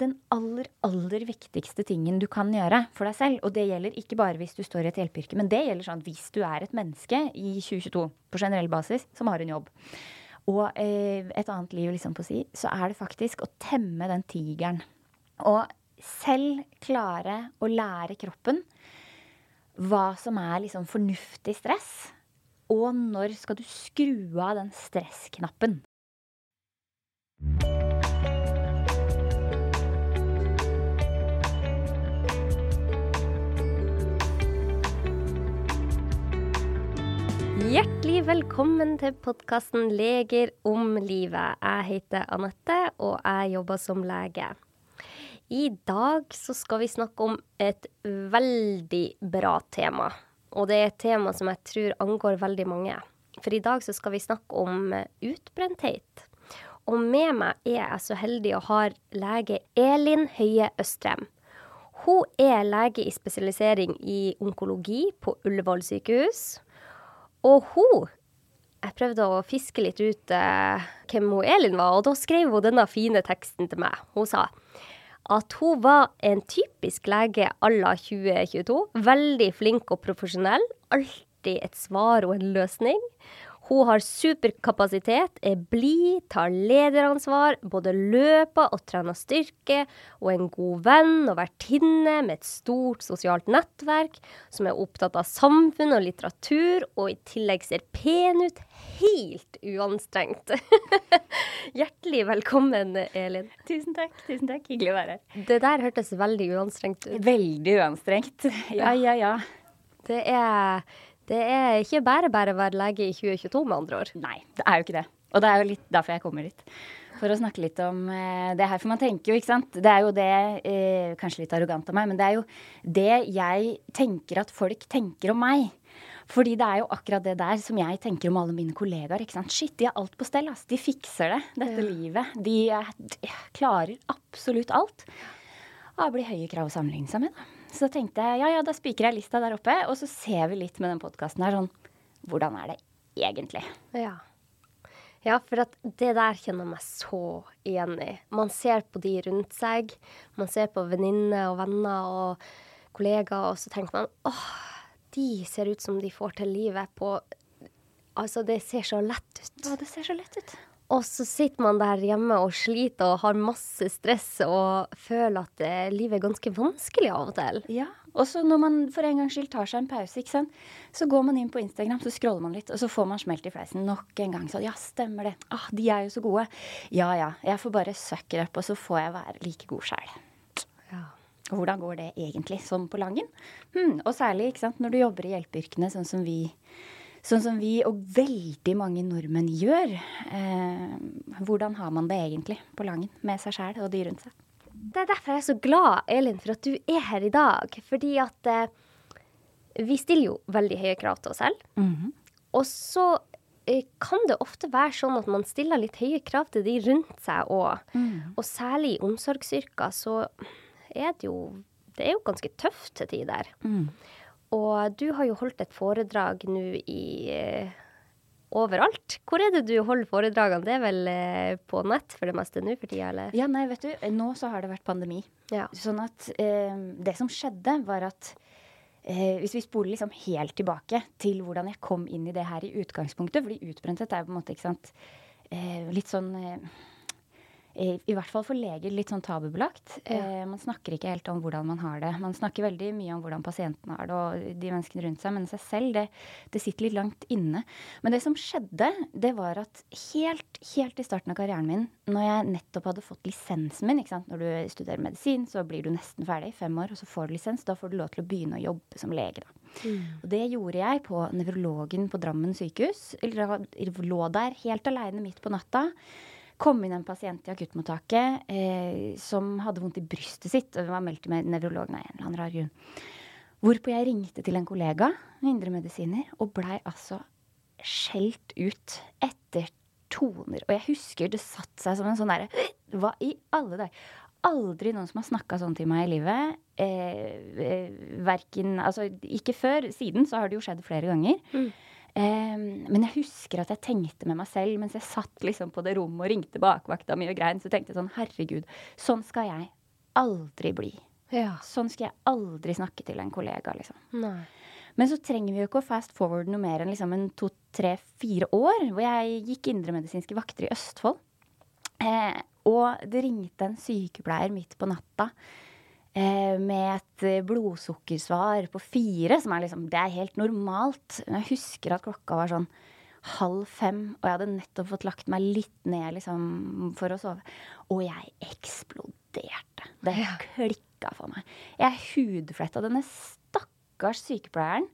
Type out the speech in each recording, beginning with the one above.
den aller, aller viktigste tingen du kan gjøre for deg selv, og det gjelder ikke bare hvis du står i et hjelpeyrke, men det gjelder sånn hvis du er et menneske i 2022 på generell basis som har en jobb, og eh, et annet liv, liksom på å si, så er det faktisk å temme den tigeren. Og selv klare å lære kroppen hva som er liksom fornuftig stress, og når skal du skru av den stressknappen. Hjertelig velkommen til podkasten Leger om livet. Jeg heter Anette, og jeg jobber som lege. I dag så skal vi snakke om et veldig bra tema. Og det er et tema som jeg tror angår veldig mange. For i dag så skal vi snakke om utbrenthet. Og med meg er jeg så heldig å ha lege Elin Høie Østrem. Hun er lege i spesialisering i onkologi på Ullevål sykehus. Og hun Jeg prøvde å fiske litt ut eh, hvem hun Elin var, og da skrev hun denne fine teksten til meg. Hun sa at hun var en typisk lege à la 2022. Veldig flink og profesjonell. Alltid et svar og en løsning. Hun har superkapasitet, er blid, tar lederansvar, både løper og trener styrke, og er en god venn og vertinne med et stort sosialt nettverk, som er opptatt av samfunn og litteratur, og i tillegg ser pen ut, helt uanstrengt. Hjertelig velkommen, Elin. Tusen takk. tusen takk. Hyggelig å være her. Det der hørtes veldig uanstrengt ut. Veldig uanstrengt. Ja, ja, ja. Det er det er ikke bare bare å være lege i 2022, med andre ord. Nei, det er jo ikke det. Og det er jo litt derfor jeg kommer hit. For å snakke litt om eh, det her. For man tenker jo, ikke sant. Det er jo det, eh, kanskje litt arrogant av meg, men det er jo det jeg tenker at folk tenker om meg. Fordi det er jo akkurat det der som jeg tenker om alle mine kollegaer. ikke sant? Shit, de har alt på stell. ass. De fikser det, dette ja. livet. De, de, klarer absolutt alt. Og det blir høye krav å sammenligne seg med, da. Så tenkte jeg ja, ja, da spiker jeg lista der oppe, og så ser vi litt med den podkasten her sånn Hvordan er det egentlig? Ja. Ja, for at det der kjenner jeg meg så igjen i. Man ser på de rundt seg. Man ser på venninner og venner og kollegaer, og så tenker man åh, de ser ut som de får til livet på Altså, det ser så lett ut. Ja, det ser så lett ut. Og så sitter man der hjemme og sliter og har masse stress og føler at eh, livet er ganske vanskelig av og til. Ja, og så når man for en gangs skyld tar seg en pause, ikke sant? så går man inn på Instagram, så scroller man litt, og så får man smelt i fleisen nok en gang. Så ja, stemmer det. Ah, de er jo så gode. Ja ja, jeg får bare sucker up, og så får jeg være like god sjæl. Ja. Hvordan går det egentlig, sånn på langen? Hmm, og særlig ikke sant, når du jobber i hjelpeyrkene, sånn som vi sånn som vi og veldig mange nordmenn gjør. Eh, hvordan har man det egentlig på Langen med seg sjæl og de rundt seg? Det er derfor jeg er så glad, Elin, for at du er her i dag. Fordi at eh, vi stiller jo veldig høye krav til oss selv. Mm -hmm. Og så eh, kan det ofte være sånn at man stiller litt høye krav til de rundt seg òg. Mm. Og særlig i omsorgsyrker så er det jo Det er jo ganske tøft til tider. Mm. Og du har jo holdt et foredrag nå i eh, overalt. Hvor er det du holder foredragene? Det er vel eh, på nett for det meste nå for tida, eller? Ja, nei, vet du, nå så har det vært pandemi. Ja. Sånn at eh, det som skjedde, var at eh, hvis vi spoler liksom helt tilbake til hvordan jeg kom inn i det her i utgangspunktet, fordi utbrenthet er jo på en måte, ikke sant, eh, litt sånn i hvert fall for leger litt sånn tabubelagt. Ja. Eh, man snakker ikke helt om hvordan man har det. Man snakker veldig mye om hvordan pasientene har det, og de menneskene rundt seg, men seg selv, det, det, sitter litt langt inne. Men det som skjedde, det var at helt, helt i starten av karrieren min, når jeg nettopp hadde fått lisensen min ikke sant? Når du studerer medisin, så blir du nesten ferdig, fem år, og så får du lisens. Da får du lov til å begynne å jobbe som lege, da. Mm. Og det gjorde jeg på nevrologen på Drammen sykehus. eller lå der helt aleine midt på natta kom inn en pasient i akuttmottaket eh, som hadde vondt i brystet sitt, og var meldt med nevrologen av en eller annen rar grunn. Hvorpå jeg ringte til en kollega, indremedisiner, og blei altså skjelt ut etter toner. Og jeg husker det satte seg som en sånn derre Hva i alle dager? Aldri noen som har snakka sånn til meg i livet. Eh, eh, verken Altså, ikke før. Siden så har det jo skjedd flere ganger. Mm. Men jeg husker at jeg tenkte med meg selv mens jeg satt liksom på det rommet og ringte bakvakta mi og grein, så tenkte jeg sånn herregud, sånn skal jeg aldri bli. Ja. Sånn skal jeg aldri snakke til en kollega, liksom. Nei. Men så trenger vi jo ikke å fast forward noe mer enn liksom en to, tre, fire år, hvor jeg gikk indremedisinske vakter i Østfold. Eh, og det ringte en sykepleier midt på natta med et blodsukkersvar på fire, som er liksom Det er helt normalt. Jeg husker at klokka var sånn halv fem, og jeg hadde nettopp fått lagt meg litt ned liksom, for å sove. Og jeg eksploderte. Det klikka for meg. Jeg hudfletta denne stakkars sykepleieren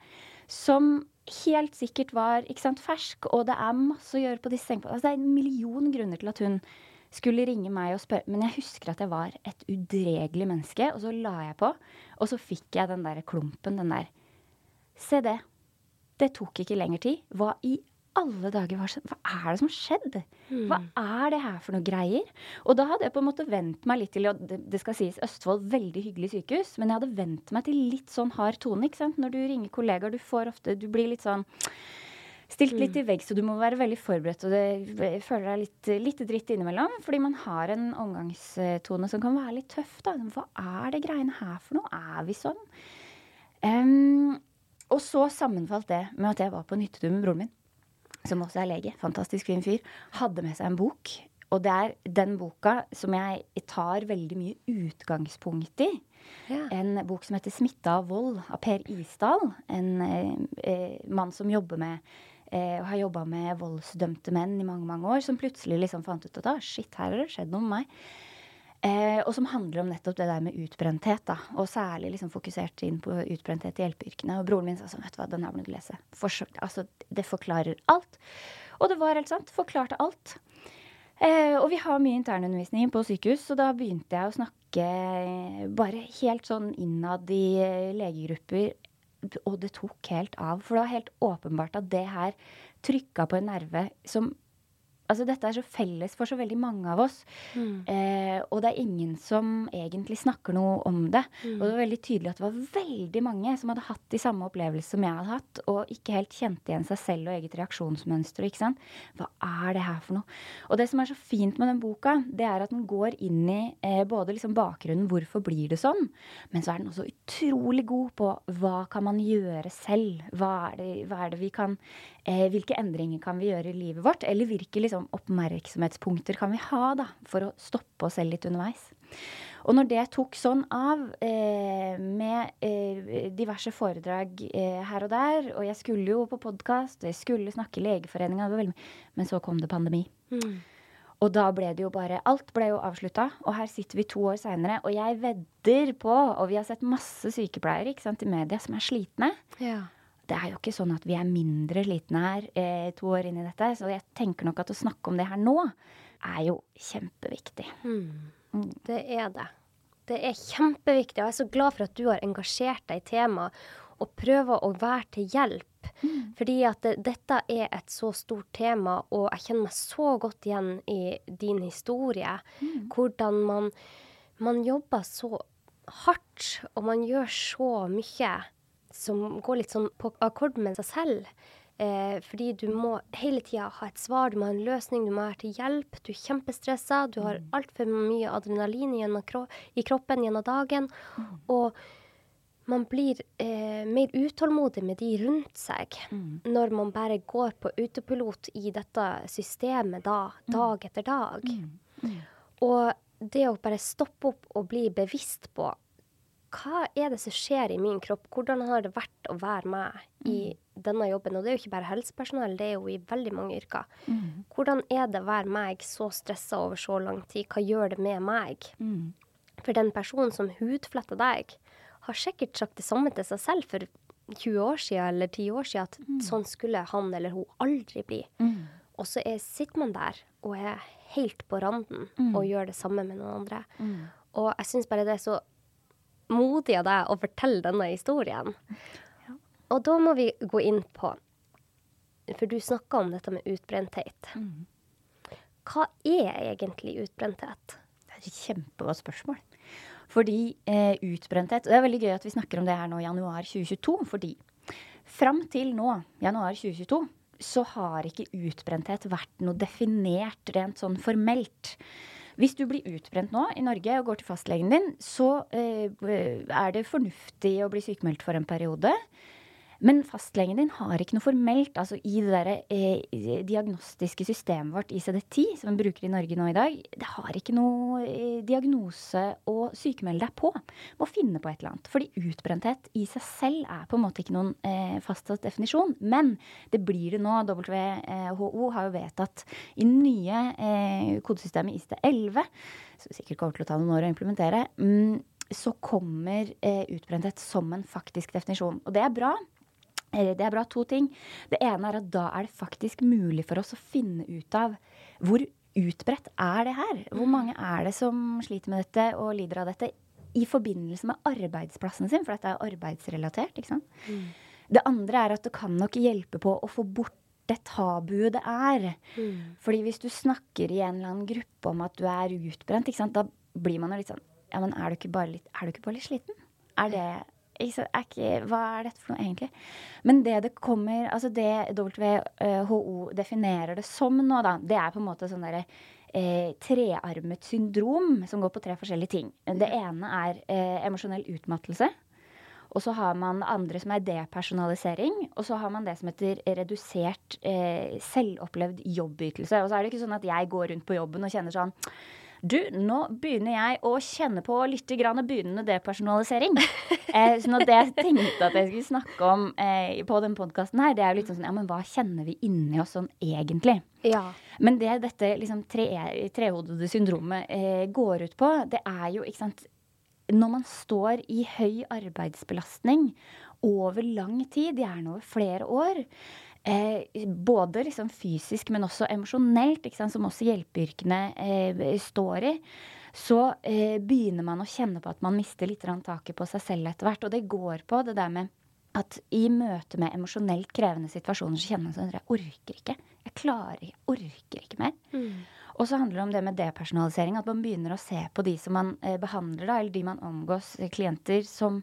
som helt sikkert var sant, fersk, og det er masse å gjøre på disse sengepostene. Altså, det er en million grunner til at hun skulle ringe meg og spørre. Men jeg husker at jeg var et udregelig menneske, og så la jeg på. Og så fikk jeg den der klumpen, den der Se det. Det tok ikke lenger tid. Hva i alle dager, hva, hva, er det som har skjedd? Hva mm. er det her for noe greier? Og da hadde jeg på en måte vent meg litt til og det, det skal sies Østfold, veldig hyggelig sykehus, men jeg hadde vent meg til litt sånn hard tone. ikke sant? Når du ringer kollegaer, du får ofte Du blir litt sånn Stilt litt mm. i vegg, så du må være veldig forberedt. Og det føler deg litt, litt dritt innimellom, fordi man har en omgangstone som kan være litt tøff. da. Hva er det greiene her for noe? Er vi sånn? Um, og så sammenfalt det med at jeg var på en hyttetur med broren min som også er lege, fantastisk fin fyr, hadde med seg en bok. Og det er den boka som jeg tar veldig mye utgangspunkt i. Ja. En bok som heter 'Smitta av vold' av Per Isdal. En eh, eh mann som jobber med eh, har jobba med voldsdømte menn i mange mange år, som plutselig liksom fant ut at ah, shit, her har det skjedd noe med meg. Eh, og som handler om nettopp det der med utbrenthet. da, Og særlig liksom fokusert inn på utbrenthet i hjelpeyrkene. Og broren min sa sånn, vet du hva, den her må du lese. For, altså, det forklarer alt. Og det var helt sant. Forklarte alt. Eh, og vi har mye internundervisning på sykehus, så da begynte jeg å snakke bare helt sånn innad i eh, legegrupper. Og det tok helt av. For det var helt åpenbart at det her trykka på en nerve som Altså, dette er så felles for så veldig mange av oss. Mm. Eh, og det er ingen som egentlig snakker noe om det. Mm. Og det var veldig tydelig at det var veldig mange som hadde hatt de samme opplevelsene som jeg hadde hatt, og ikke helt kjente igjen seg selv og eget reaksjonsmønster. ikke sant? Hva er det her for noe? Og det som er så fint med den boka, det er at den går inn i eh, både liksom bakgrunnen, hvorfor blir det sånn, men så er den også utrolig god på hva kan man gjøre selv? Hva er det, hva er det vi kan eh, Hvilke endringer kan vi gjøre i livet vårt? Eller hvilke liksom oppmerksomhetspunkter kan vi ha da, for å stoppe oss selv litt underveis? Og når det tok sånn av, eh, med eh, diverse foredrag eh, her og der, og jeg skulle jo på podkast, jeg skulle snakke i Legeforeninga, men så kom det pandemi. Mm. Og da ble det jo bare Alt ble jo avslutta, og her sitter vi to år seinere, og jeg vedder på, og vi har sett masse sykepleiere ikke sant, i media som er slitne. Ja det er jo ikke sånn at vi er mindre slitne her eh, to år inn i dette. Så jeg tenker nok at å snakke om det her nå er jo kjempeviktig. Mm. Mm. Det er det. Det er kjempeviktig, og jeg er så glad for at du har engasjert deg i temaet og prøver å være til hjelp. Mm. Fordi at det, dette er et så stort tema, og jeg kjenner meg så godt igjen i din historie. Mm. Hvordan man, man jobber så hardt, og man gjør så mye som går litt sånn på akkord med seg selv. Eh, fordi du må hele tida ha et svar, du må ha en løsning, du må være til hjelp. Du er kjempestressa, du har mm. altfor mye adrenalin kro i kroppen gjennom dagen. Mm. Og man blir eh, mer utålmodig med de rundt seg mm. når man bare går på autopilot i dette systemet da, mm. dag etter dag. Mm. Og det å bare stoppe opp og bli bevisst på hva er det som skjer i min kropp? Hvordan har det vært å være meg i mm. denne jobben? Og det er jo ikke bare helsepersonell, det er jo i veldig mange yrker. Mm. Hvordan er det å være meg så stressa over så lang tid? Hva gjør det med meg? Mm. For den personen som hudfletter deg, har sikkert sagt det samme til seg selv for 20 år siden eller 10 år siden, at mm. sånn skulle han eller hun aldri bli. Mm. Og så er, sitter man der og er helt på randen mm. og gjør det samme med noen andre. Og jeg syns bare det er så modig av deg å fortelle denne historien. Ja. Og da må vi gå inn på For du snakka om dette med utbrenthet. Mm. Hva er egentlig utbrenthet? Det er et kjempegodt spørsmål. Fordi eh, utbrenthet Det er veldig gøy at vi snakker om det her nå i januar 2022. Fordi fram til nå, januar 2022, så har ikke utbrenthet vært noe definert rent sånn formelt. Hvis du blir utbrent nå i Norge og går til fastlegen din, så eh, er det fornuftig å bli sykemeldt for en periode. Men fastlegen din har ikke noe formelt altså i det der, eh, diagnostiske systemet vårt ICD-10, som vi bruker i Norge nå i dag, det har ikke noe eh, diagnose å sykemelde deg på. Må finne på et eller annet. Fordi utbrenthet i seg selv er på en måte ikke noen eh, fastsatt definisjon. Men det blir det nå. WHO har jo vedtatt i nye eh, kodesystemet ICD-11, som sikkert kommer til å ta noen år å implementere, mm, så kommer eh, utbrenthet som en faktisk definisjon. Og det er bra. Det er bra to ting. Det ene er at da er det faktisk mulig for oss å finne ut av hvor utbredt er det her? Hvor mm. mange er det som sliter med dette og lider av dette i forbindelse med arbeidsplassen sin? For dette er arbeidsrelatert, ikke sant. Mm. Det andre er at det kan nok hjelpe på å få bort det tabuet det er. Mm. Fordi hvis du snakker i en eller annen gruppe om at du er utbrent, da blir man jo litt sånn Ja, men er du ikke bare litt, er du ikke bare litt sliten? Er det er ikke, hva er dette for noe, egentlig? Men det det kommer Altså det WHO definerer det som nå, da, det er på en måte sånn derre eh, trearmet syndrom som går på tre forskjellige ting. Det ene er eh, emosjonell utmattelse. Og så har man det andre som er depersonalisering. Og så har man det som heter redusert eh, selvopplevd jobbytelse. Og så er det ikke sånn at jeg går rundt på jobben og kjenner sånn du, nå begynner jeg å kjenne på litt grann begynnende depersonalisering. eh, så det jeg tenkte at jeg skulle snakke om eh, på den podkasten her, det er jo litt sånn ja, men hva kjenner vi inni oss sånn egentlig? Ja. Men det dette liksom tre, trehodede syndromet eh, går ut på, det er jo, ikke sant Når man står i høy arbeidsbelastning over lang tid, gjerne over flere år, Eh, både liksom fysisk, men også emosjonelt, som også hjelpeyrkene eh, står i, så eh, begynner man å kjenne på at man mister litt taket på seg selv etter hvert. Og det går på det der med at i møte med emosjonelt krevende situasjoner så kjenner man sånn at jeg orker ikke. Jeg klarer ikke. Jeg orker ikke mer. Mm. Og så handler det om det med depersonalisering. At man begynner å se på de som man eh, behandler, da, eller de man omgås, eh, klienter, som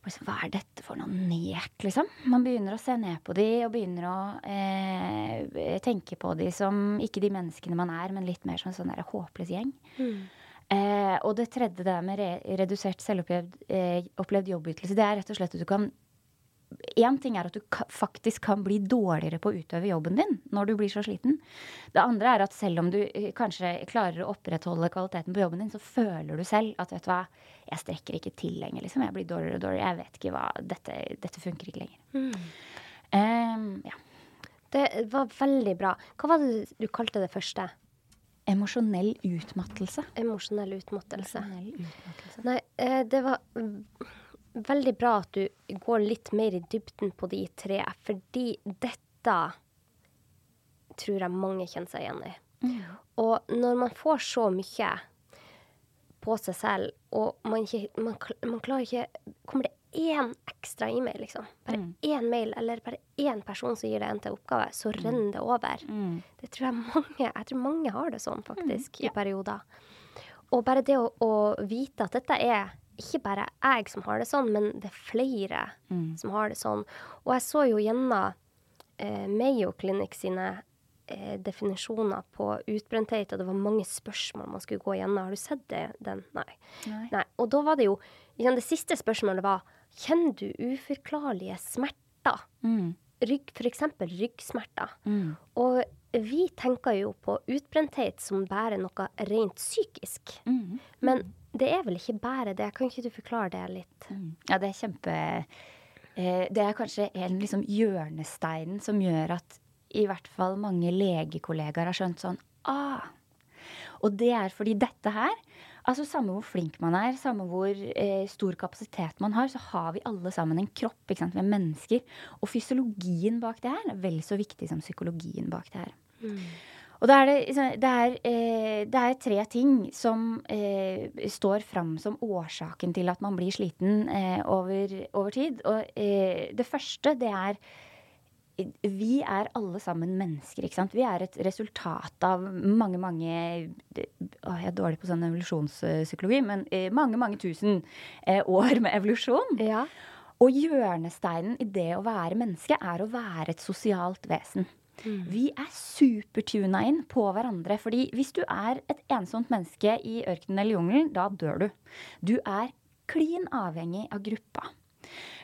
hva er dette for noe nek, liksom? Man begynner å se ned på de, og begynner å eh, tenke på de som ikke de menneskene man er, men litt mer som en sånn der håpløs gjeng. Mm. Eh, og det tredje der med re redusert selvopplevd eh, jobbytelse, det er rett og slett at du kan Én ting er at du faktisk kan bli dårligere på å utøve jobben din når du blir så sliten. Det andre er at selv om du eh, kanskje klarer å opprettholde kvaliteten på jobben din, så føler du selv at vet du hva, jeg strekker ikke til lenger. Liksom. Jeg blir dårligere og dårligere. Jeg vet ikke hva Dette, dette funker ikke lenger. Mm. Um, ja. Det var veldig bra. Hva var det du kalte det første? Emosjonell utmattelse. Emosjonell utmattelse. Emosjonell utmattelse. Nei, eh, det var veldig bra at du går litt mer i dybden på de tre, fordi dette tror jeg mange kjenner seg igjen i. Mm. Og når man får så mye på seg selv, og man, ikke, man, man klarer ikke Kommer det én ekstra e-mail, liksom, bare mm. én mail, eller bare én person som gir deg en til oppgave, så mm. renner det over. Mm. Det tror jeg mange Jeg tror mange har det sånn, faktisk, mm. ja. i perioder. Og bare det å, å vite at dette er ikke bare jeg som har det sånn, men det er flere mm. som har det sånn. Og jeg så jo gjennom eh, Mayo Clinic sine eh, definisjoner på utbrenthet, og det var mange spørsmål man skulle gå gjennom. Har du sett det, den? Nei. Nei. Nei. Og da var det jo Det siste spørsmålet var Kjenner du uforklarlige smerter? Mm. Rygg, F.eks. ryggsmerter. Mm. Og vi tenker jo på utbrenthet som bare noe rent psykisk. Mm. Men det er vel ikke bare det? Kan ikke du forklare det litt? Mm. Ja, det er kjempe eh, Det er kanskje en liksom hjørnesteinen som gjør at i hvert fall mange legekollegaer har skjønt sånn ah. Og det er fordi dette her Altså Samme hvor flink man er, samme hvor eh, stor kapasitet man har, så har vi alle sammen en kropp. Vi er mennesker. Og fysiologien bak det her er vel så viktig som psykologien bak det her. Mm. Og da er det, det, er, eh, det er tre ting som eh, står fram som årsaken til at man blir sliten eh, over, over, tid. Og eh, det første, det er vi er alle sammen mennesker. ikke sant? Vi er et resultat av mange, mange å, Jeg er dårlig på sånn evolusjonspsykologi, men eh, mange, mange tusen eh, år med evolusjon. Ja. Og hjørnesteinen i det å være menneske er å være et sosialt vesen. Mm. Vi er supertuna inn på hverandre. fordi hvis du er et ensomt menneske i ørkenen eller jungelen, da dør du. Du er klin avhengig av gruppa.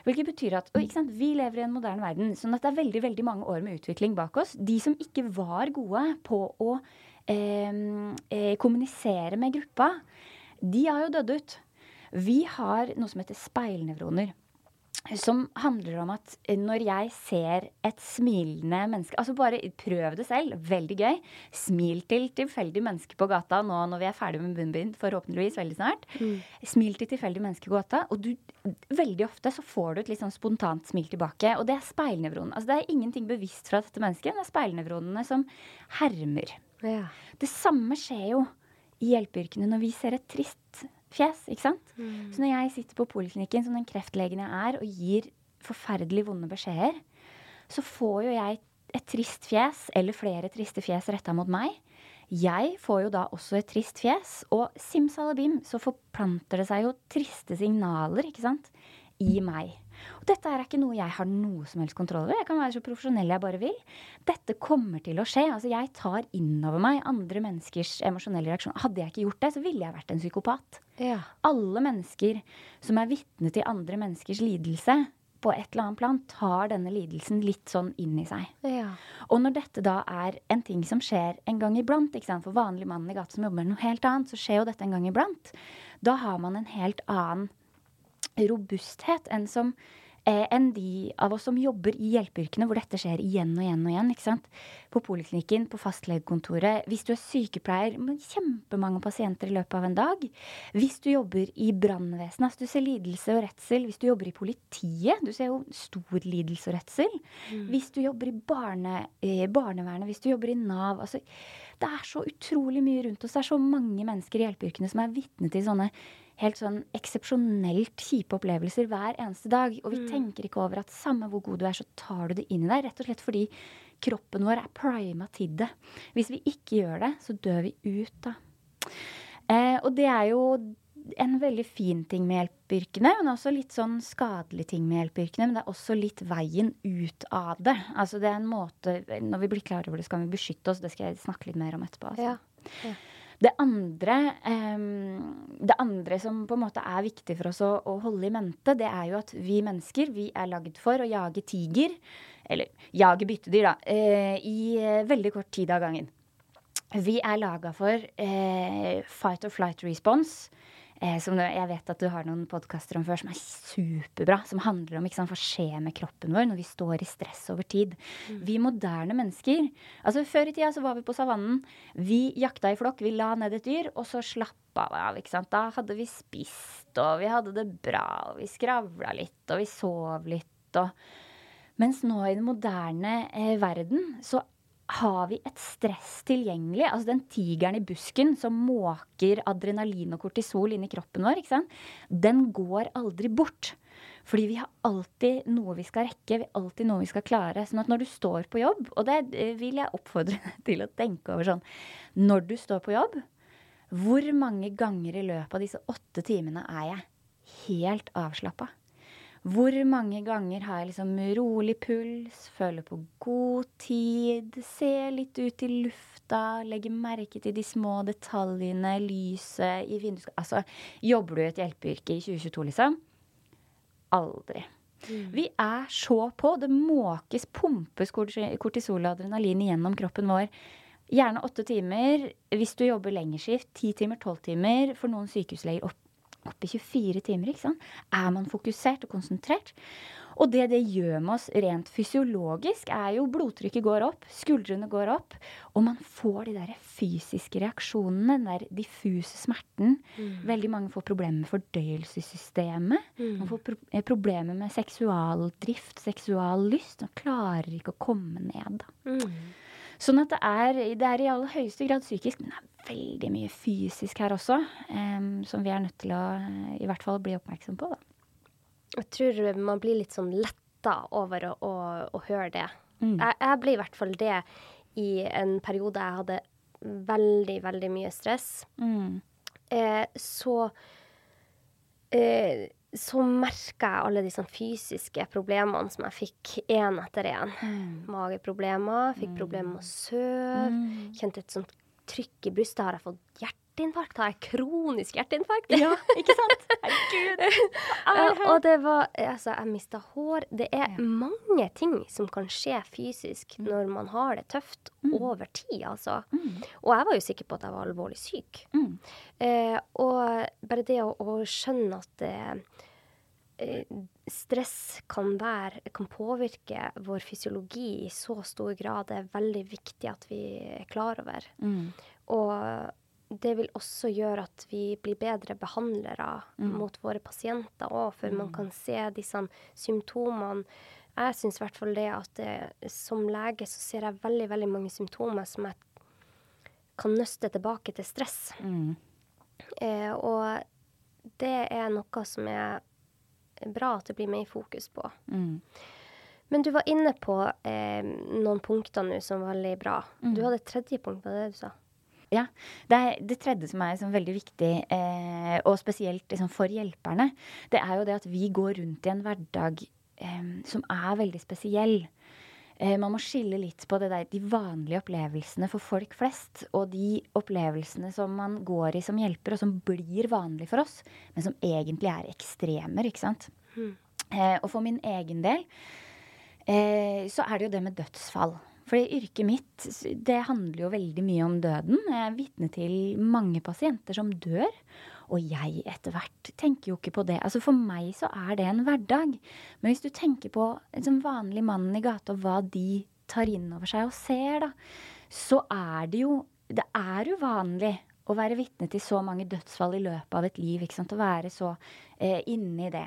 Hvilket betyr at sant, Vi lever i en moderne verden, sånn at det er veldig veldig mange år med utvikling bak oss. De som ikke var gode på å eh, kommunisere med gruppa, de har jo dødd ut. Vi har noe som heter speilnevroner som handler om at når jeg ser et smilende menneske Altså bare prøv det selv. Veldig gøy. Smil til tilfeldig menneske på gata nå når vi er ferdig med munnbind, forhåpentligvis veldig snart. Mm. Smil til tilfeldig menneske på gata, og du, veldig ofte så får du et litt sånn spontant smil tilbake. Og det er speilnevronen. Altså det er ingenting bevisst fra dette mennesket. Det er speilnevronene som hermer. Ja. Det samme skjer jo i hjelpeyrkene når vi ser et trist fjes. ikke sant? Mm. Så når jeg sitter på poliklinikken som den kreftlegen jeg er, og gir forferdelig vonde beskjeder, så får jo jeg et trist fjes, eller flere triste fjes retta mot meg. Jeg får jo da også et trist fjes, og simsalabim så forplanter det seg jo triste signaler, ikke sant, i meg. Og dette er ikke noe jeg har noe som helst kontroll over. Jeg kan være så profesjonell jeg bare vil. Dette kommer til å skje. Altså, jeg tar innover meg andre menneskers emosjonelle reaksjoner. Hadde jeg ikke gjort det, så ville jeg vært en psykopat. Ja. Alle mennesker som er vitne til andre menneskers lidelse, på et eller annet plan tar denne lidelsen litt sånn inn i seg. Ja. Og når dette da er en ting som skjer en gang iblant, for vanlig mannen i gata som jobber med noe helt annet, så skjer jo dette en gang iblant. Da har man en helt annen robusthet enn som eh, enn de av oss som jobber i hjelpeyrkene, hvor dette skjer igjen og igjen og igjen. ikke sant? På poliklinikken, på fastlegekontoret. Hvis du er sykepleier med kjempemange pasienter i løpet av en dag. Hvis du jobber i brannvesenet, altså du ser lidelse og redsel. Hvis du jobber i politiet, du ser jo stor lidelse og redsel. Mm. Hvis du jobber i barne, eh, barnevernet, hvis du jobber i Nav. altså Det er så utrolig mye rundt oss. Det er så mange mennesker i hjelpeyrkene som er vitne til sånne helt sånn eksepsjonelt kjipe opplevelser hver eneste dag. Og vi mm. tenker ikke over at samme hvor god du er, så tar du det inn i deg. Rett og slett fordi kroppen vår er prima til det. Hvis vi ikke gjør det, så dør vi ut, da. Eh, og det er jo en veldig fin ting med hjelpeyrkene, men også litt sånn skadelig ting med hjelpeyrkene. Men det er også litt veien ut av det. Altså det er en måte Når vi blir klar over det, skal vi beskytte oss. Det skal jeg snakke litt mer om etterpå. Altså. Ja. Ja. Det andre, det andre som på en måte er viktig for oss å, å, holde i mente, det er jo at vi mennesker vi er lagd for å jage tiger, eller jage byttedyr, da, uh, i uh, veldig kort tid av gangen. Vi er laga for uh, fight or flight response. Eh, som jeg vet at du har noen podkaster om før som er superbra. Som handler om sant, hva skjer med kroppen vår når vi står i stress over tid. Mm. Vi moderne mennesker altså Før i tida så var vi på savannen. Vi jakta i flokk. Vi la ned et dyr, og så slappa vi av. ikke sant? Da hadde vi spist, og vi hadde det bra, og vi skravla litt, og vi sov litt. og mens nå i den moderne eh, verden så har vi et stress tilgjengelig? Altså den tigeren i busken som måker adrenalin og kortisol inn i kroppen vår, den går aldri bort. Fordi vi har alltid noe vi skal rekke, vi har alltid noe vi skal klare. Sånn at når du står på jobb, og det vil jeg oppfordre deg til å tenke over sånn Når du står på jobb, hvor mange ganger i løpet av disse åtte timene er jeg helt avslappa? Hvor mange ganger har jeg liksom rolig puls, føler på god tid, ser litt ut i lufta, legger merke til de små detaljene, lyset i vinduet Altså, jobber du i et hjelpeyrke i 2022, liksom? Aldri. Mm. Vi er så på. Det måkes, pumpes kortisol og adrenalin gjennom kroppen vår. Gjerne åtte timer. Hvis du jobber lengerskift, ti timer, tolv timer. For noen sykehusleger opp oppe i 24 timer. ikke sant? Er man fokusert og konsentrert? Og det det gjør med oss rent fysiologisk, er jo blodtrykket går opp, skuldrene går opp, og man får de der fysiske reaksjonene, den der diffuse smerten. Mm. Veldig mange får problemer med fordøyelsessystemet. Mm. Man får pro eh, problemer med seksualdrift, seksuallyst. Man klarer ikke å komme ned. da. Mm. Sånn at det er, det er, i aller høyeste grad psykisk, men det er veldig mye fysisk her også. Um, som vi er nødt til å i hvert fall bli oppmerksom på. Da. Jeg tror man blir litt sånn letta over å, å, å høre det. Mm. Jeg, jeg ble i hvert fall det i en periode jeg hadde veldig, veldig mye stress. Mm. Eh, så eh, så merka jeg alle de sånn fysiske problemene som jeg fikk én etter én. Mm. Mageproblemer, fikk mm. problemer med å sove. Mm. Kjente et sånt trykk i brystet. Har jeg fått hjerteinfarkt? Har jeg kronisk hjerteinfarkt? Ja, ikke sant? Herregud. og det var Altså, jeg mista hår. Det er ja. mange ting som kan skje fysisk mm. når man har det tøft mm. over tid, altså. Mm. Og jeg var jo sikker på at jeg var alvorlig syk. Eh, og bare det å, å skjønne at Eh, stress kan, være, kan påvirke vår fysiologi i så stor grad, det er veldig viktig at vi er klar over. Mm. Og det vil også gjøre at vi blir bedre behandlere mm. mot våre pasienter òg, for mm. man kan se disse symptomene. Jeg syns i hvert fall det at det, som lege så ser jeg veldig, veldig mange symptomer som jeg kan nøste tilbake til stress. Mm. Eh, og det er noe som er bra at det blir mer fokus på. Mm. Men du var inne på eh, noen punkter nå som var veldig bra. Mm. Du hadde et tredje punkt, var det det du sa? Ja. Det, er, det tredje som er liksom veldig viktig, eh, og spesielt liksom for hjelperne, det er jo det at vi går rundt i en hverdag eh, som er veldig spesiell. Eh, man må skille litt på der, de vanlige opplevelsene for folk flest, og de opplevelsene som man går i som hjelper, og som blir vanlige for oss, men som egentlig er ekstremer. ikke sant? Mm. Eh, og for min egen del eh, så er det jo det med dødsfall. For yrket mitt det handler jo veldig mye om døden. Jeg er vitne til mange pasienter som dør. Og jeg etter hvert tenker jo ikke på det. Altså For meg så er det en hverdag. Men hvis du tenker på en sånn vanlig mann i gata og hva de tar inn over seg og ser, da, så er det jo Det er uvanlig å være vitne til så mange dødsfall i løpet av et liv. ikke sant? Å være så eh, inne i det.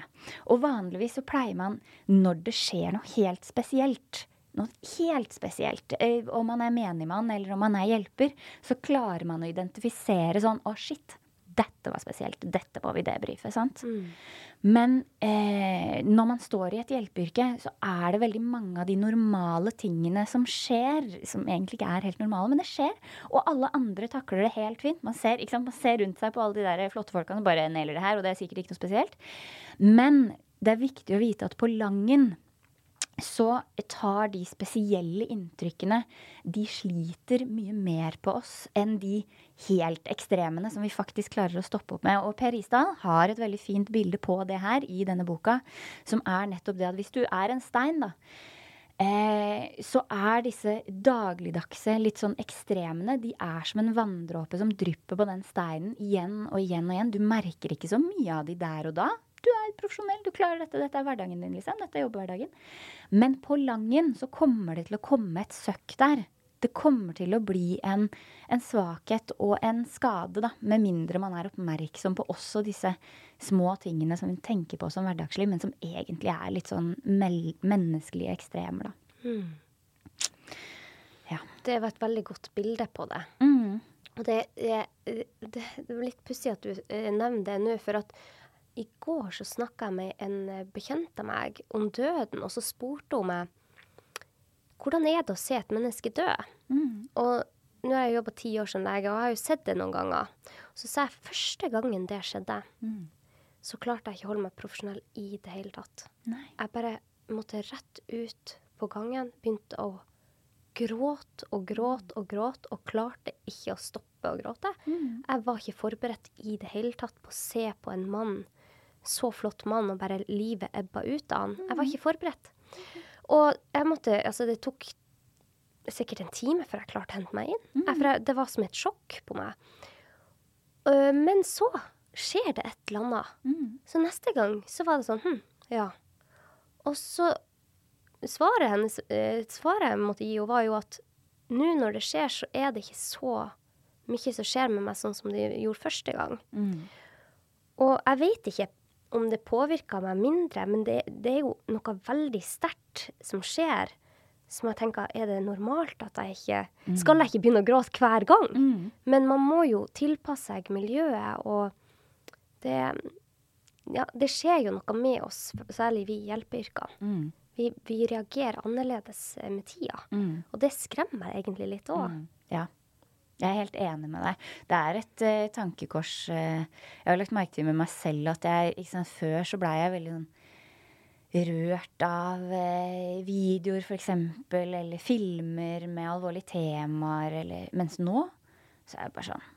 Og vanligvis så pleier man, når det skjer noe helt spesielt, noe helt spesielt. Eh, om man er menigmann eller om man er hjelper, så klarer man å identifisere sånn Å, shit dette var spesielt, dette må vi debrife. sant? Mm. Men eh, når man står i et hjelpeyrke, så er det veldig mange av de normale tingene som skjer, som egentlig ikke er helt normale, men det skjer. Og alle andre takler det helt fint. Man ser, man ser rundt seg på alle de der flotte folkene og bare nailer det her, og det er sikkert ikke noe spesielt. Men det er viktig å vite at på Langen så tar de spesielle inntrykkene De sliter mye mer på oss enn de helt ekstremene som vi faktisk klarer å stoppe opp med. Og Per Isdal har et veldig fint bilde på det her i denne boka, som er nettopp det at hvis du er en stein, da, eh, så er disse dagligdagse, litt sånn ekstremene, de er som en vanndråpe som drypper på den steinen igjen og igjen og igjen. Du merker ikke så mye av de der og da. Du er profesjonell, du klarer dette, dette er hverdagen din, liksom. Dette er jobbhverdagen. Men på Langen så kommer det til å komme et søkk der. Det kommer til å bli en, en svakhet og en skade, da. Med mindre man er oppmerksom på også disse små tingene som vi tenker på som hverdagslig, men som egentlig er litt sånn menneskelige ekstremer, da. Mm. Ja. Det var et veldig godt bilde på det. Mm. Og det, det, det, det var litt pussig at du eh, nevner det nå, for at i går så snakka jeg med en eh, bekjent av meg om døden, og så spurte hun meg hvordan er det å se et menneske dø? Mm. Og nå har jeg jobba ti år som lege, og jeg har jo sett det noen ganger. Så sa jeg første gangen det skjedde, mm. så klarte jeg ikke å holde meg profesjonell i det hele tatt. Nei. Jeg bare måtte rett ut på gangen, begynte å gråte og gråte og gråte, og klarte ikke å stoppe å gråte. Mm. Jeg var ikke forberedt i det hele tatt på å se på en mann så flott mann, og bare livet ebba ut av han. Jeg var ikke forberedt. Og jeg måtte Altså, det tok sikkert en time før jeg klarte å hente meg inn. Mm. Jeg, det var som et sjokk på meg. Uh, men så skjer det et eller annet. Mm. Så neste gang så var det sånn Hm, ja. Og så svaret hennes uh, Svaret jeg måtte gi henne, var jo at nå når det skjer, så er det ikke så mye som skjer med meg sånn som det gjorde første gang. Mm. Og jeg vet ikke om det påvirker meg mindre, men det, det, er jo noe veldig sterkt som skjer. Som jeg tenker, er det normalt at jeg ikke mm. Skal jeg ikke begynne å gråte hver gang? Mm. Men man må jo tilpasse seg miljøet, og det Ja, det skjer jo noe med oss, særlig vi i hjelpeyrker. Mm. Vi, vi, reagerer annerledes med tida. Mm. Og det skremmer meg egentlig litt òg. Mm. Ja. Jeg er helt enig med deg. Det er et uh, tankekors uh, Jeg har lagt merke til med meg selv at jeg sant, Før så blei jeg veldig sånn rørt av uh, videoer, f.eks., eller filmer med alvorlige temaer, eller Mens nå så er det bare sånn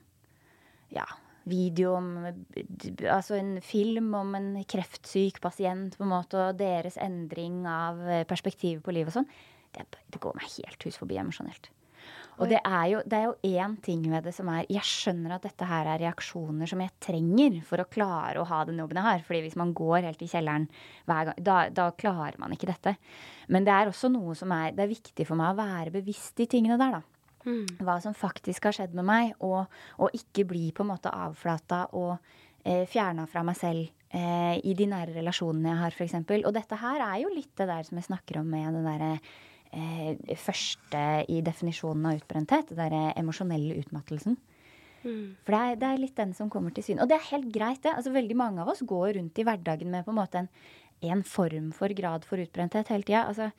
Ja, video om Altså en film om en kreftsyk pasient, på en måte, og deres endring av perspektivet på livet og sånn. Det, det går meg helt hus forbi emosjonelt. Og det er jo det er jo én ting ved det som er Jeg skjønner at dette her er reaksjoner som jeg trenger for å klare å ha den jobben jeg har. fordi hvis man går helt i kjelleren hver gang, da, da klarer man ikke dette. Men det er også noe som er Det er viktig for meg å være bevisst de tingene der, da. Mm. Hva som faktisk har skjedd med meg, og, og ikke bli på en måte avflata og eh, fjerna fra meg selv eh, i de nære relasjonene jeg har, f.eks. Og dette her er jo litt det der som jeg snakker om med den derre eh, første i definisjonen av utbrenthet. Den derre emosjonelle utmattelsen. Mm. For det er, det er, litt den som kommer til syne. Og det er helt greit, det. Altså, veldig mange av oss går rundt i hverdagen med på en måte en, en form for grad for utbrenthet hele tida. Altså,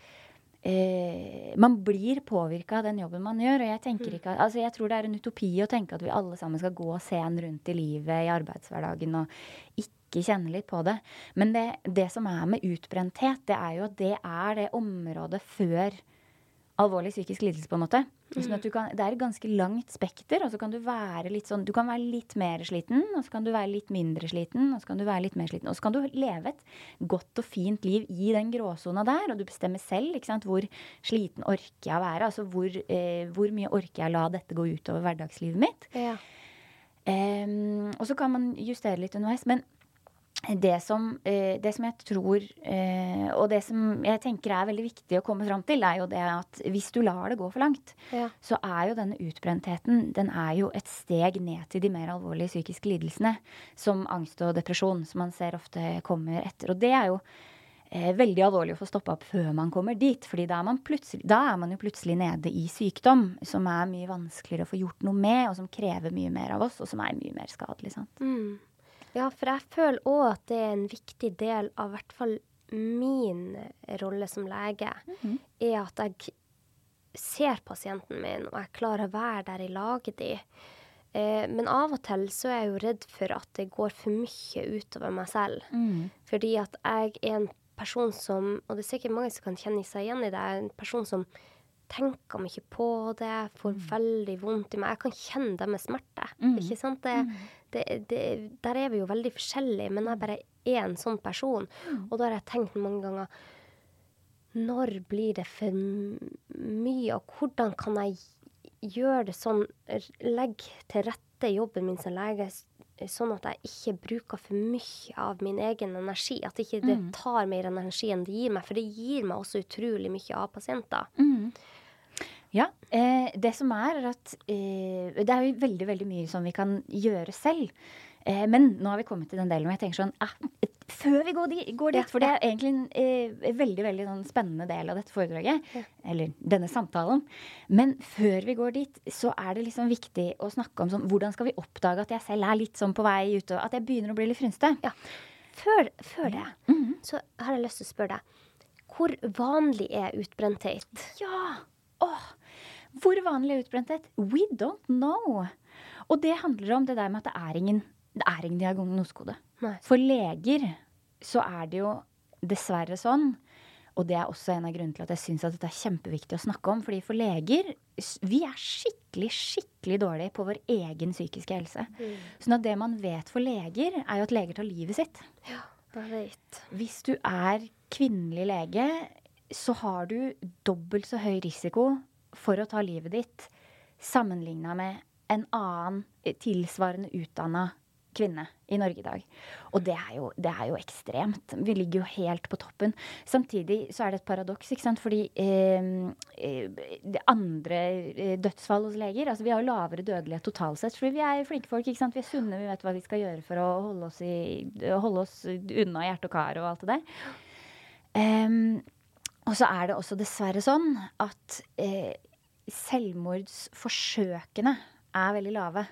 eh, man blir påvirka av den jobben man gjør. Og jeg tenker ikke ikke, altså jeg tror det er en utopi å tenke at vi alle sammen skal gå og se en rundt i livet i arbeidshverdagen og ikke kjenne litt på det. Men det, det som er med utbrenthet, det er jo at det er det området før alvorlig psykisk lidelse, på en måte. Sånn kan, det er et ganske langt spekter, og så kan du være litt sånn Du kan være litt mer sliten, og så kan du være litt mindre sliten, og så kan du være litt mer sliten. Og så kan du leve et godt og fint liv i den gråsona der, og du bestemmer selv ikke sant, hvor sliten orker jeg å være. Altså hvor, eh, hvor mye orker jeg å la dette gå utover hverdagslivet mitt. Ja. Um, og så kan man justere litt underveis. Men det som, eh, det som, jeg tror, eh, og det som jeg tenker er veldig viktig å komme fram til, er jo det at hvis du lar det gå for langt, ja. så er jo denne utbrentheten den er jo et steg ned til de mer alvorlige psykiske lidelsene, som angst og depresjon, som man ser ofte kommer etter. Og det er jo eh, veldig alvorlig å få stoppa opp før man kommer dit. fordi da er, man da er man jo plutselig nede i sykdom, som er mye vanskeligere å få gjort noe med, og som krever mye mer av oss, og som er mye mer skadelig. sant? Mm. Ja, for jeg føler òg at det er en viktig del av hvert fall min rolle som lege, mm -hmm. er at jeg ser pasienten min, og jeg klarer å være der i laget de. Eh, men av og til så er jeg jo redd for at det går for mye utover meg selv. Mm. Fordi at jeg er en person som, og det er sikkert mange som kan kjenne seg igjen i det, er en person som tenker mye på det, får mm. veldig vondt i meg. Jeg kan kjenne det med smerte. Mm. Ikke sant? Det, mm. Det, det, der er vi jo veldig forskjellige, men jeg bare er en sånn person. Mm. Og da har jeg tenkt mange ganger Når blir det for mye, og hvordan kan jeg gjøre det sånn Legge til rette jobben min som lege sånn at jeg ikke bruker for mye av min egen energi. At ikke det ikke tar mer energi enn det gir meg. For det gir meg også utrolig mye av pasienter. Mm. Ja. Eh, det som er, er at eh, det er jo veldig, veldig mye som vi kan gjøre selv. Eh, men nå har vi kommet til den delen hvor jeg tenker sånn ah, Før vi går, dit, går dit, for det er egentlig en eh, veldig veldig sånn spennende del av dette foredraget, ja. eller denne samtalen. Men før vi går dit, så er det liksom viktig å snakke om sånn, hvordan skal vi oppdage at jeg selv er litt sånn på vei ute, at jeg begynner å bli litt frynste. Ja. Før, før, det mm -hmm. så har jeg lyst til å spørre deg. Hvor vanlig er utbrenthet? Ja! Åh, hvor vanlig er utbrenthet? We don't know. Og det handler om det der med at det er ingen, det er ingen diagnosekode. For leger så er det jo dessverre sånn, og det er også en av grunnene til at jeg syns dette er kjempeviktig å snakke om. fordi for leger, vi er skikkelig, skikkelig dårlige på vår egen psykiske helse. Mm. Sånn at det man vet for leger, er jo at leger tar livet sitt. Ja, det vet. Hvis du er kvinnelig lege, så har du dobbelt så høy risiko for å ta livet ditt sammenligna med en annen tilsvarende utdanna kvinne i Norge i dag. Og det er, jo, det er, jo, ekstremt. Vi ligger jo helt på toppen. Samtidig så er det et paradoks, ikke sant. Fordi eh, eh andre eh, dødsfall hos leger Altså vi har jo lavere dødelighet totalt sett. Fordi vi er flinke folk, ikke sant. Vi er sunne, vi vet hva vi skal gjøre for å holde oss, i, holde oss unna hjerte og kar og alt det der. Um, og så er det også dessverre sånn at eh, selvmordsforsøkene er veldig lave.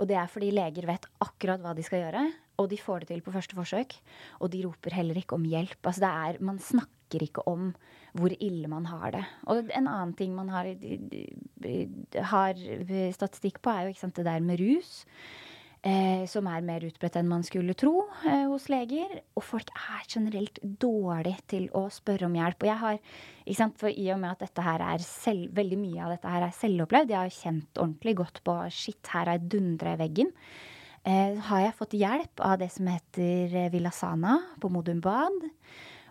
Og det er fordi leger vet akkurat hva de skal gjøre, og de får det til på første forsøk. Og de roper heller ikke om hjelp. Altså det er, man snakker ikke om hvor ille man har det. Og en annen ting man har, har statistikk på, er jo sant, det der med rus. Eh, som er mer utbredt enn man skulle tro eh, hos leger. Og folk er generelt dårlig til å spørre om hjelp. Og jeg har, sant, for i og med at dette her er selv, veldig mye av dette her er selvopplevd, jeg har kjent ordentlig godt på shit, her har jeg dundra i veggen. Eh, har jeg fått hjelp av det som heter eh, Villasana på Modum Bad.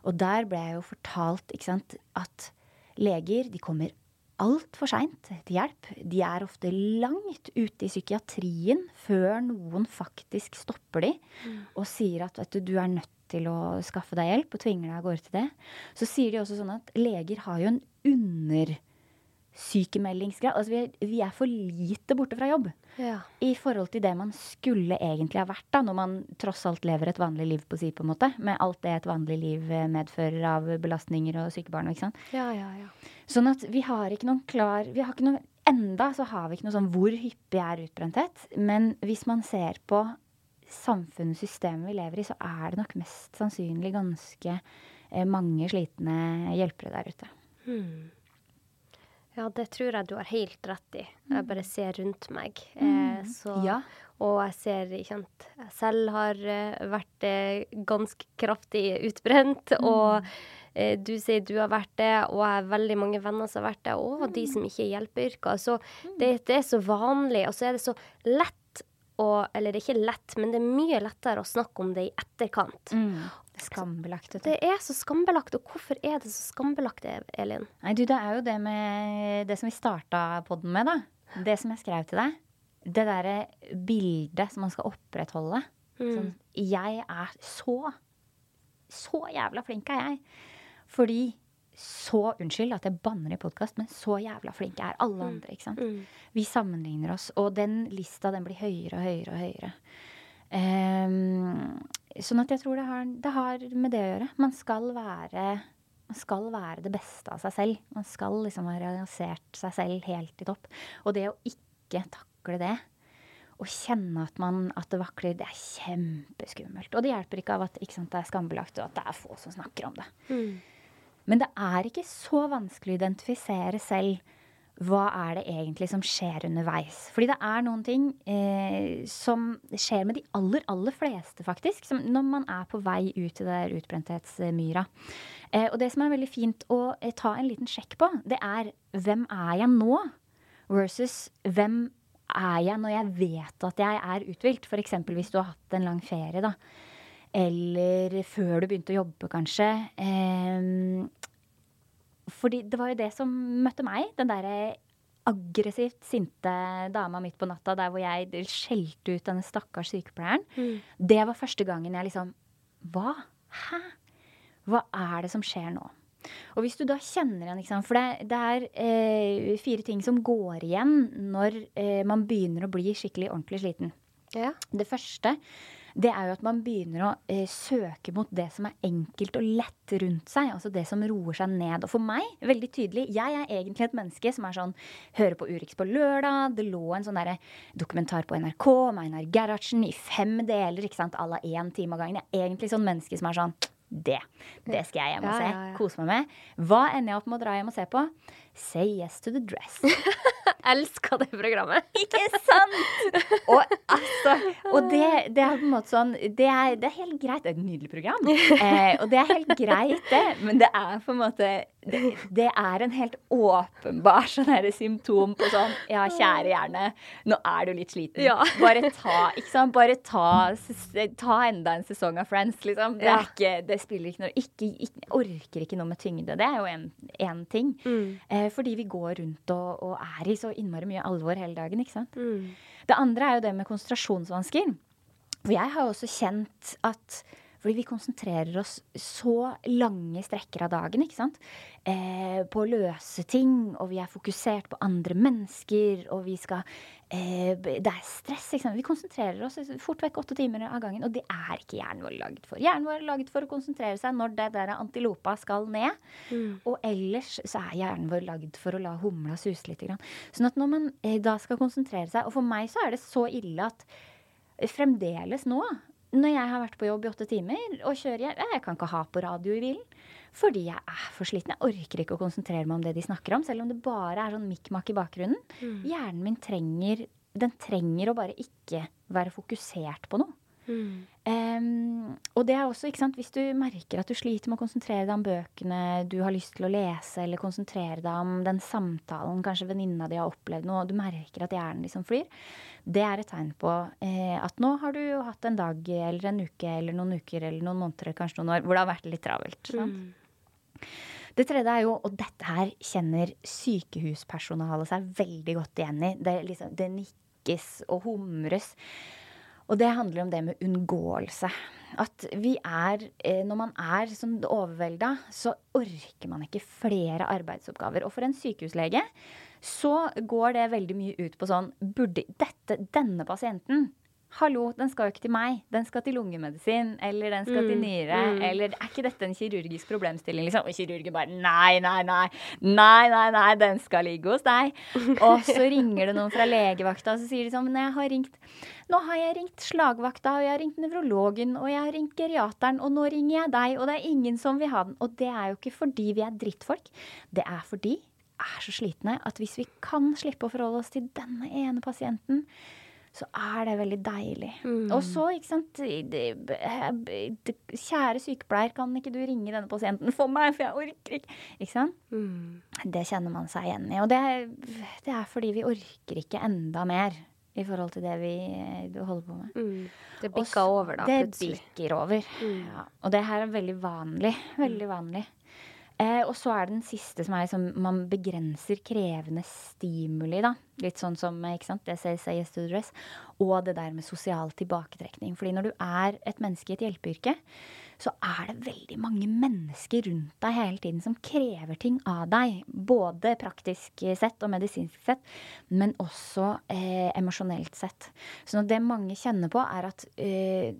Og der ble jeg jo fortalt sant, at leger de kommer altfor seint til hjelp. De er ofte langt ute i psykiatrien før noen faktisk stopper de mm. og sier at du, du, er nødt til å skaffe deg hjelp, og tvinger deg av gårde til det. Så sier de også sånn at leger har jo en under sykemeldingsgrad. Altså vi er, vi er, for lite borte fra jobb ja. i forhold til det man skulle egentlig ha vært da, når man tross alt lever et vanlig liv på si, på en måte. Med alt det et vanlig liv eh, medfører av belastninger og sykebarn. Ikke sant? Ja, ja, ja. Sånn at vi har ikke noen klar vi har ikke noen, Enda så har vi ikke noe sånn hvor hyppig er utbrenthet. Men hvis man ser på samfunnssystemet vi lever i, så er det nok mest sannsynlig ganske eh, mange slitne hjelpere der ute. Hmm. Ja, det tror jeg du har helt rett i. Jeg bare mm. ser rundt meg. Eh, mm. så, ja. Og jeg ser kjent, Jeg selv har uh, vært uh, ganske kraftig utbrent. Mm. Og eh, du sier du har vært det, og jeg har veldig mange venner som har vært det. Og mm. de som ikke er hjelpeyrker. Så mm. det, det, er så vanlig, og så er det så lett å Eller det er ikke lett, men det er mye lettere å snakke om det i etterkant. Mm. Skambelagt. Det er så skambelagt. Og hvorfor er det så skambelagt, Elin? Nei, du, det er jo det med det som vi starta podden med, da. Det som jeg skrev til deg. Det derre bildet som man skal opprettholde. Mm. Sånn, jeg er så Så jævla flink er jeg. Fordi så Unnskyld at jeg banner i podkast, men så jævla flink er alle mm. andre. ikke sant? Mm. Vi sammenligner oss, og den lista den blir høyere og høyere og høyere. Um, sånn at jeg tror det har, det har, med det å gjøre. Man skal, være, man skal være det beste av seg selv. Man skal liksom ha realisert seg selv helt i topp. Og det å ikke takle det, og kjenne at, man, at det vakler, det er kjempeskummelt. Og det hjelper ikke av at ikke sant, det er skambelagt, og at det er få som snakker om det. Mm. Men det er ikke så vanskelig å identifisere selv hva er det egentlig som skjer underveis? Fordi det er noen ting eh, som skjer med de aller, aller fleste, faktisk. Når man er på vei ut i det utbrenthetsmyra. Eh, og det som er veldig fint å eh, ta en liten sjekk på, det er hvem er jeg nå? Versus hvem er jeg når jeg vet at jeg er uthvilt? F.eks. hvis du har hatt en lang ferie, da. Eller før du begynte å jobbe, kanskje. Eh, fordi det var jo det som møtte meg. Den derre aggressivt sinte dama midt på natta der hvor jeg skjelte ut denne stakkars sykepleieren. Mm. Det var første gangen jeg liksom Hva? Hæ? Hva er det som skjer nå? Og hvis du da kjenner igjen liksom, For det, det er eh, fire ting som går igjen når eh, man begynner å bli skikkelig ordentlig sliten. Ja. Det første det er jo at man begynner å eh, søke mot det som er enkelt og lett rundt seg. Altså det som roer seg ned. Og for meg, veldig tydelig, jeg er egentlig et menneske som er sånn Hører på Urix på lørdag. Det lå en sånn dokumentar på NRK om Einar Gerhardsen i fem deler, ikke sant, à la én time av gangen. Jeg er egentlig sånn menneske som er sånn det. Det skal jeg hjem og se. Kose meg med. Hva ender jeg opp med å dra hjem og se på? Say yes to the dress. elska det programmet. Ikke sant? Og, altså, og det, det, er på en måte sånn Det er, det er helt greit. Det er et nydelig program. Eh, og det er helt greit, det. Men det er på en måte det, det er en helt åpenbar sånn symptom på sånn Ja, kjære hjerne, nå er du litt sliten. Ja. Bare ta ikke sant? Bare ta, ta enda en sesong av Friends, liksom. Det, er ikke, det spiller ikke noe ikke, ikke, Orker ikke noe med tyngde. Det er jo én ting. Mm. Eh, fordi vi går rundt og, og er i så innmari mye alvor hele dagen. ikke sant? Mm. Det andre er jo det med konsentrasjonsvansker. For jeg har jo også kjent at Fordi vi konsentrerer oss så lange strekker av dagen ikke sant? Eh, på å løse ting, og vi er fokusert på andre mennesker, og vi skal eh, Det er stress. ikke sant? Vi konsentrerer oss fort vekk åtte timer av gangen, og det er ikke hjernen vår laget for. Hjernen vår er laget for å konsentrere seg når det der antilopa skal ned. Mm. Og ellers så er hjernen vår laget for å la humla suse litt. Sånn at når man eh, da skal konsentrere seg Og for meg så er det så ille at fremdeles nå når jeg har vært på jobb i åtte timer og kjører hjem Jeg kan ikke ha på radio i bilen. Fordi jeg er for sliten. Jeg orker ikke å konsentrere meg om det de snakker om. Selv om det bare er sånn mikk-makk i bakgrunnen. Mm. Hjernen min trenger Den trenger å bare ikke være fokusert på noe. Mm. Um, og det er også, ikke sant, hvis du merker at du sliter med å konsentrere deg om bøkene du har lyst til å lese, eller konsentrere deg om den samtalen kanskje venninna di har opplevd noe, og du merker at hjernen liksom flyr, det er et tegn på eh, at nå har du hatt en dag eller en uke eller noen uker eller noen måneder eller kanskje noen år hvor det har vært litt travelt. Mm. Det tredje er jo, og dette her kjenner sykehuspersonalet seg veldig godt igjen i, det, liksom, det nikkes og humres. Og det handler om det med unngåelse. At vi er eh, Når man er sånn overvelda, så orker man ikke flere arbeidsoppgaver. Og for en sykehuslege så går det veldig mye ut på sånn Burde dette, denne pasienten Hallo, den skal jo ikke til meg. Den skal til lungemedisin. Eller den skal mm, til nyre. Mm. Eller er ikke dette en kirurgisk problemstilling? Liksom? Og kirurgen bare nei, nei, nei. Nei, nei, nei, den skal ligge hos deg. og så ringer det noen fra legevakta, og så sier de sånn Men jeg har ringt Nå har jeg ringt slagvakta, og jeg har ringt nevrologen, og jeg har ringt geriateren, og nå ringer jeg deg, og det er ingen som vil ha den. Og det er jo ikke fordi vi er drittfolk. Det er fordi vi er så slitne at hvis vi kan slippe å forholde oss til denne ene pasienten så er det veldig deilig. Mm. Og så, ikke sant Kjære sykepleier, kan ikke du ringe denne pasienten for meg, for jeg orker ikke. Ikke sant? Mm. Det kjenner man seg igjen i. Og det, det, er fordi vi orker ikke enda mer i forhold til det vi holder på med. Mm. Det bikker over, da, det plutselig. Det bikker over. Ja. Og det her er veldig vanlig. Veldig mm. vanlig. Eh, og så er det den siste som er liksom man begrenser krevende stimuli, da. Litt sånn som ikke sant, det sies i yes dress. Og det der med sosial tilbaketrekning. Fordi når du er et menneske i et hjelpeyrke, så er det veldig mange mennesker rundt deg hele tiden som krever ting av deg. Både praktisk sett og medisinsk sett, men også eh, emosjonelt sett. Så det mange kjenner på, er at eh,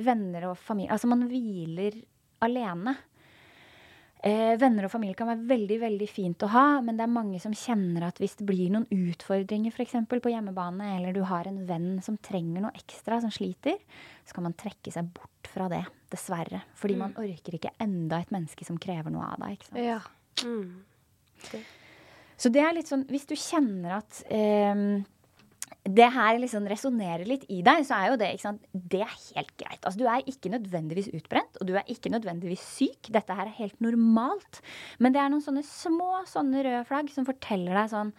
venner og familie Altså man hviler alene. Eh, venner og familie kan være veldig veldig fint å ha, men det er mange som kjenner at hvis det blir noen utfordringer f.eks. på hjemmebane, eller du har en venn som trenger noe ekstra, som sliter, så kan man trekke seg bort fra det. Dessverre. Fordi mm. man orker ikke enda et menneske som krever noe av deg. Ja. Mm. Okay. Så det er litt sånn Hvis du kjenner at eh, det her liksom resonnerer litt i deg, så er jo det? Det er helt greit. Altså, du er ikke nødvendigvis utbrent, og du er ikke nødvendigvis syk. Dette her er helt normalt. Men det er noen sånne små sånne røde flagg som forteller deg sånn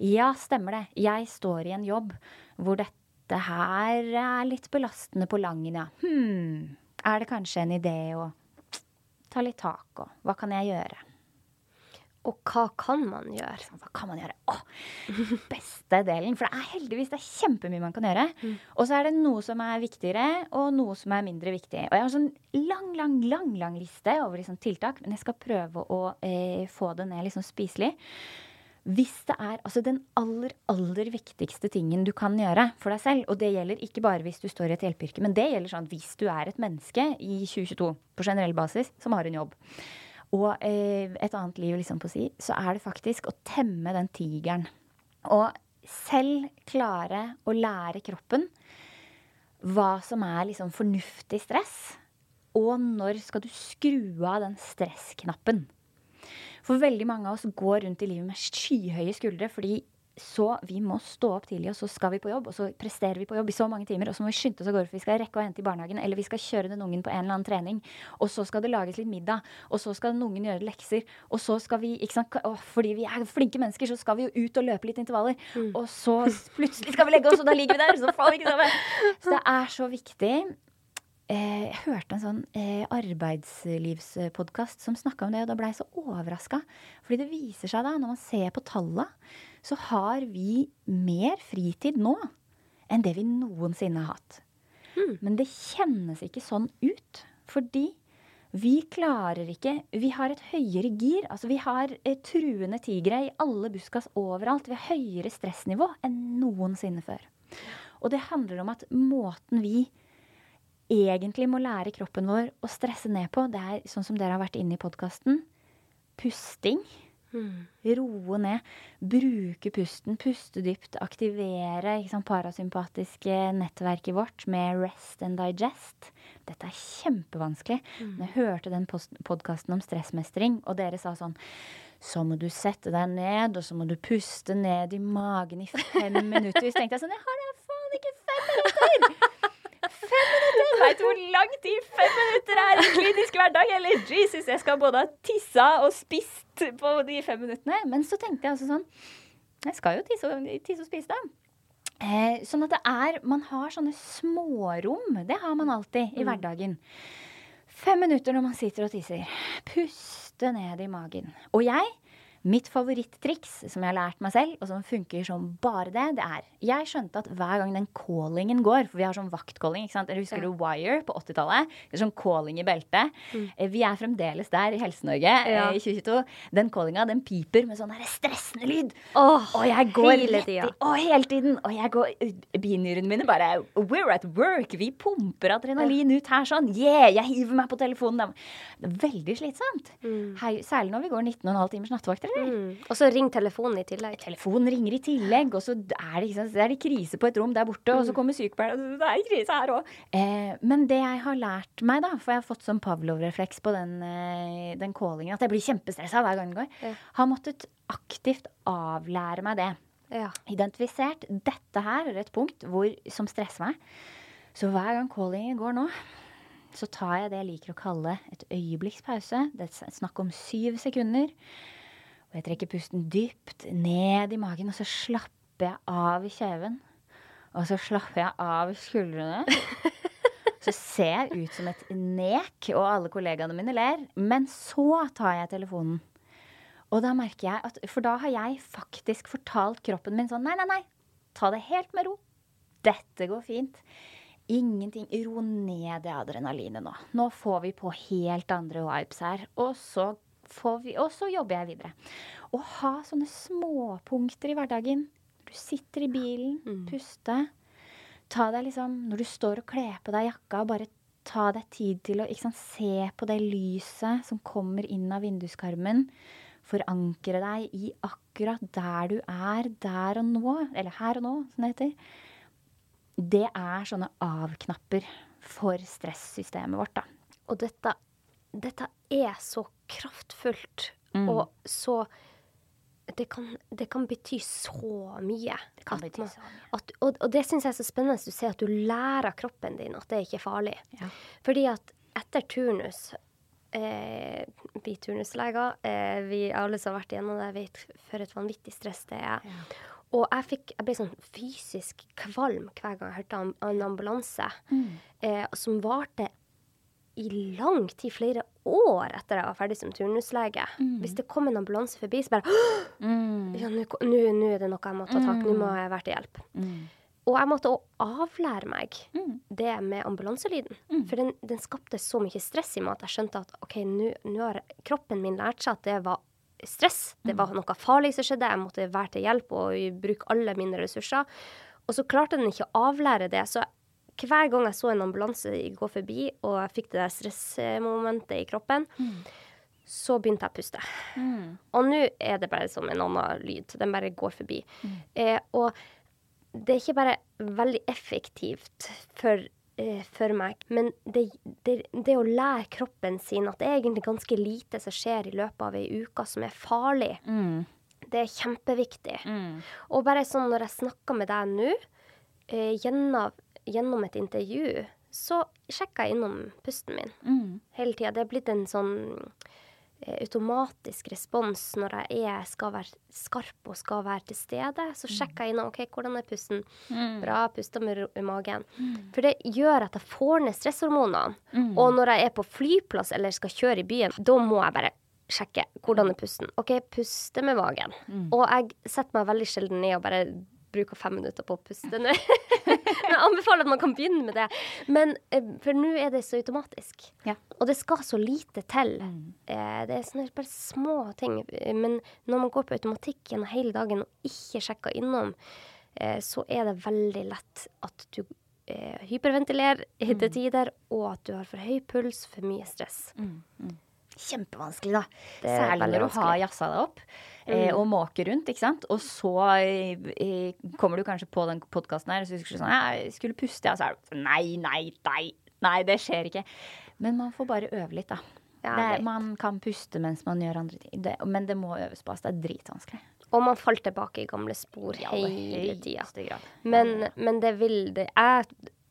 Ja, stemmer det. Jeg står i en jobb hvor dette her er litt belastende på langen, ja. Hm. Er det kanskje en idé å ta litt tak, og hva kan jeg gjøre? Og hva kan man gjøre? Hva kan man gjøre? Å, beste delen. For det er heldigvis det er kjempemye man kan gjøre. Mm. Og så er det noe som er viktigere, og noe som er mindre viktig. Og jeg har en sånn lang, lang, lang lang liste over liksom tiltak, men jeg skal prøve å eh, få det ned liksom spiselig. Hvis det er altså den aller, aller viktigste tingen du kan gjøre for deg selv, og det gjelder ikke bare hvis du står i et hjelpeyrke, men det gjelder sånn hvis du er et menneske i 2022 på generell basis som har en jobb og eh, et annet liv, liksom på å si, så er det faktisk å temme den tigeren. Og selv klare å lære kroppen hva som er liksom fornuftig stress. Og når skal du skru av den stressknappen? For veldig mange av oss går rundt i livet med skyhøye skuldre fordi så vi må stå opp tidlig, og så skal vi på jobb. Og så presterer vi på jobb i så mange timer, og så må vi skynde oss av gårde, for vi skal rekke å hente i barnehagen, eller vi skal kjøre den ungen på en eller annen trening. Og så skal det lages litt middag, og så skal den ungen gjøre lekser. Og så skal vi, ikke sant, å, fordi vi er flinke mennesker, så skal vi jo ut og løpe litt intervaller. Mm. Og så plutselig skal vi legge oss, og da ligger vi der, så faller vi ikke sammen. Så det er så viktig Eh, jeg hørte en sånn eh, arbeidslivspodkast som snakka om det, og da blei jeg så overraska. Fordi det viser seg da, når man ser på talla, så har vi mer fritid nå enn det vi noensinne har hatt. Mm. Men det kjennes ikke sånn ut. Fordi vi klarer ikke Vi har et høyere gir. Altså vi har eh, truende tigre i alle buskas overalt. Vi har høyere stressnivå enn noensinne før. Og det handler om at måten vi egentlig må lære kroppen vår å stresse ned på, det er sånn som dere har vært inne i podkasten, pusting. Mm. Roe ned. Bruke pusten. Puste dypt. Aktivere liksom, parasympatiske nettverket vårt med rest and digest. Dette er kjempevanskelig. Mm. Når jeg hørte den podkasten om stressmestring, og dere sa sånn så må du sette deg ned, og så må du puste ned i magen i fem minutter. Så tenkte jeg sånn Jeg har da faen ikke fem minutter! Fem minutter! Veit du hvor lang tid fem minutter er i klinisk hverdag? Eller Jesus, jeg skal både ha tissa og spist på de fem minuttene. Men så tenkte jeg altså sånn Jeg skal jo tisse og, tisse og spise, da. Eh, sånn at det er Man har sånne smårom. Det har man alltid i mm. hverdagen. Fem minutter når man sitter og tisser. Puste ned i magen. Og jeg Mitt favoritttriks som jeg har lært meg selv, og som funker som bare det, det er Jeg skjønte at hver gang den callingen går, for vi har sånn vaktcalling, ikke sant. Eller husker ja. du Wire på 80-tallet? Sånn calling i beltet. Mm. Eh, vi er fremdeles der i Helse-Norge eh, ja. i 2022. Den callinga, den piper med sånn stressende lyd. Oh, og jeg går hele tida. Å, hele tiden. Og jeg går Binyrene mine bare We're at work. Vi pumper adrenalin ut her sånn. Yeah! Jeg hiver meg på telefonen. Det er veldig slitsomt. Mm. Hei, særlig når vi går 19,5 timers nattevakter? Mm. Og så ring telefonen i tillegg. Telefonen ringer i tillegg, og så er det, sant, er det krise på et rom der borte, mm. og så mm. kommer sykepleieren, og det er krise her òg. Eh, men det jeg har lært meg, da, for jeg har fått sånn Pavlov-refleks på den, eh, den callingen, at jeg blir kjempestressa hver gang det går, ja. har måttet aktivt avlære meg det. Ja. Identifisert dette her er et punkt hvor, som stresser meg. Så hver gang callingen går nå, så tar jeg det jeg liker å kalle et øyeblikkspause. Det er snakk om syv sekunder. Og jeg trekker pusten dypt ned i magen, og så slapper jeg av i kjeven. Og så slapper jeg av i skuldrene. Så ser jeg ut som et nek, og alle kollegaene mine ler. Men så tar jeg telefonen. Og da merker jeg at For da har jeg faktisk fortalt kroppen min sånn Nei, nei, nei. Ta det helt med ro. Dette går fint. Ingenting. Ro ned det adrenalinet nå. Nå får vi på helt andre vibes her. Og så vi, og så jobber jeg videre. Å ha sånne småpunkter i hverdagen. Du sitter i bilen, mm. puste. Ta deg liksom Når du står og kler på deg jakka, bare ta deg tid til å sant, se på det lyset som kommer inn av vinduskarmen. Forankre deg i akkurat der du er der og nå. Eller her og nå, som det heter. Det er sånne av-knapper for stressystemet vårt, da. Og dette, dette er så kraftfullt mm. og så det kan, det kan, bety så mye. Det kan bety så mye. At, og, og, det syns jeg er så spennende du ser at du lærer kroppen din at det ikke er farlig. Ja. Fordi at etter turnus eh, Vi turnusleger, eh, vi alle som har vært igjennom det, vet for et vanvittig stress det er. Ja. Og jeg, fikk, jeg, ble sånn fysisk kvalm hver gang jeg hørte om en ambulanse, mm. eh, som varte i lang tid, flere år etter jeg var ferdig som turnuslege. Mm. Hvis det kom en ambulanse forbi, så bare mm. Ja, nå er det noe jeg må ta tak i. Nå må mm. jeg være til hjelp. Mm. Og jeg måtte òg avlære meg mm. det med ambulanselyden. For den, den, skapte så mye stress i meg at jeg skjønte at OK, nå har kroppen min lært seg at det var stress. Det var noe farlig som skjedde. Jeg måtte være til hjelp og bruke alle mine ressurser. Og så klarte den ikke å avlære det. Så hver gang jeg så en ambulanse gå forbi, og jeg fikk det der stressmomentet i kroppen, mm. så begynte jeg å puste. Mm. Og nå er det bare som en annen lyd. Den bare går forbi. Mm. Eh, og det er ikke bare veldig effektivt for, eh, for meg, men det, det, det, å lære kroppen sin at det er egentlig ganske lite som skjer i løpet av ei uke som er farlig, mm. det er kjempeviktig. Mm. Og bare sånn når jeg snakker med deg nå, eh, gjennom gjennom et intervju, så sjekker jeg innom pusten min mm. hele tida. Det er blitt en sånn eh, automatisk respons når jeg er, skal være skarp og skal være til stede. Så mm. sjekker jeg innom OK, hvordan er pusten. Mm. Bra, puster med magen. Mm. For det gjør at jeg får ned stresshormonene. Mm. Og når jeg er på flyplass eller skal kjøre i byen, da må jeg bare sjekke hvordan er pusten. OK, puste med magen. Mm. Og jeg setter meg veldig sjelden ned og bare bruker fem minutter på å puste nå. jeg anbefaler at man kan begynne med det. Men eh, for nå er det så automatisk. Ja. Og det skal så lite til. Mm. Eh, det er sånne bare små ting. Men når man går på automatikk gjennom hele dagen og ikke sjekker innom, eh, så er det veldig lett at du hyperventilerer til Mm. tider, og at du har for høy puls, for mye stress. Kjempevanskelig, da. Det er Særlig når du har jazza deg opp eh, og måke rundt, ikke sant. Og så eh, kommer du kanskje på den podkasten her, og så husker du sånn Jeg skulle puste, og Så er det Nei, nei, nei. Nei, det skjer ikke. Men man får bare øve litt, da. Ja, man kan puste mens man gjør andre ting. Det, men det må øves på. Altså. Det er dritvanskelig. Og man faller tilbake i gamle spor ja, hele tida. Men, men det vil det er,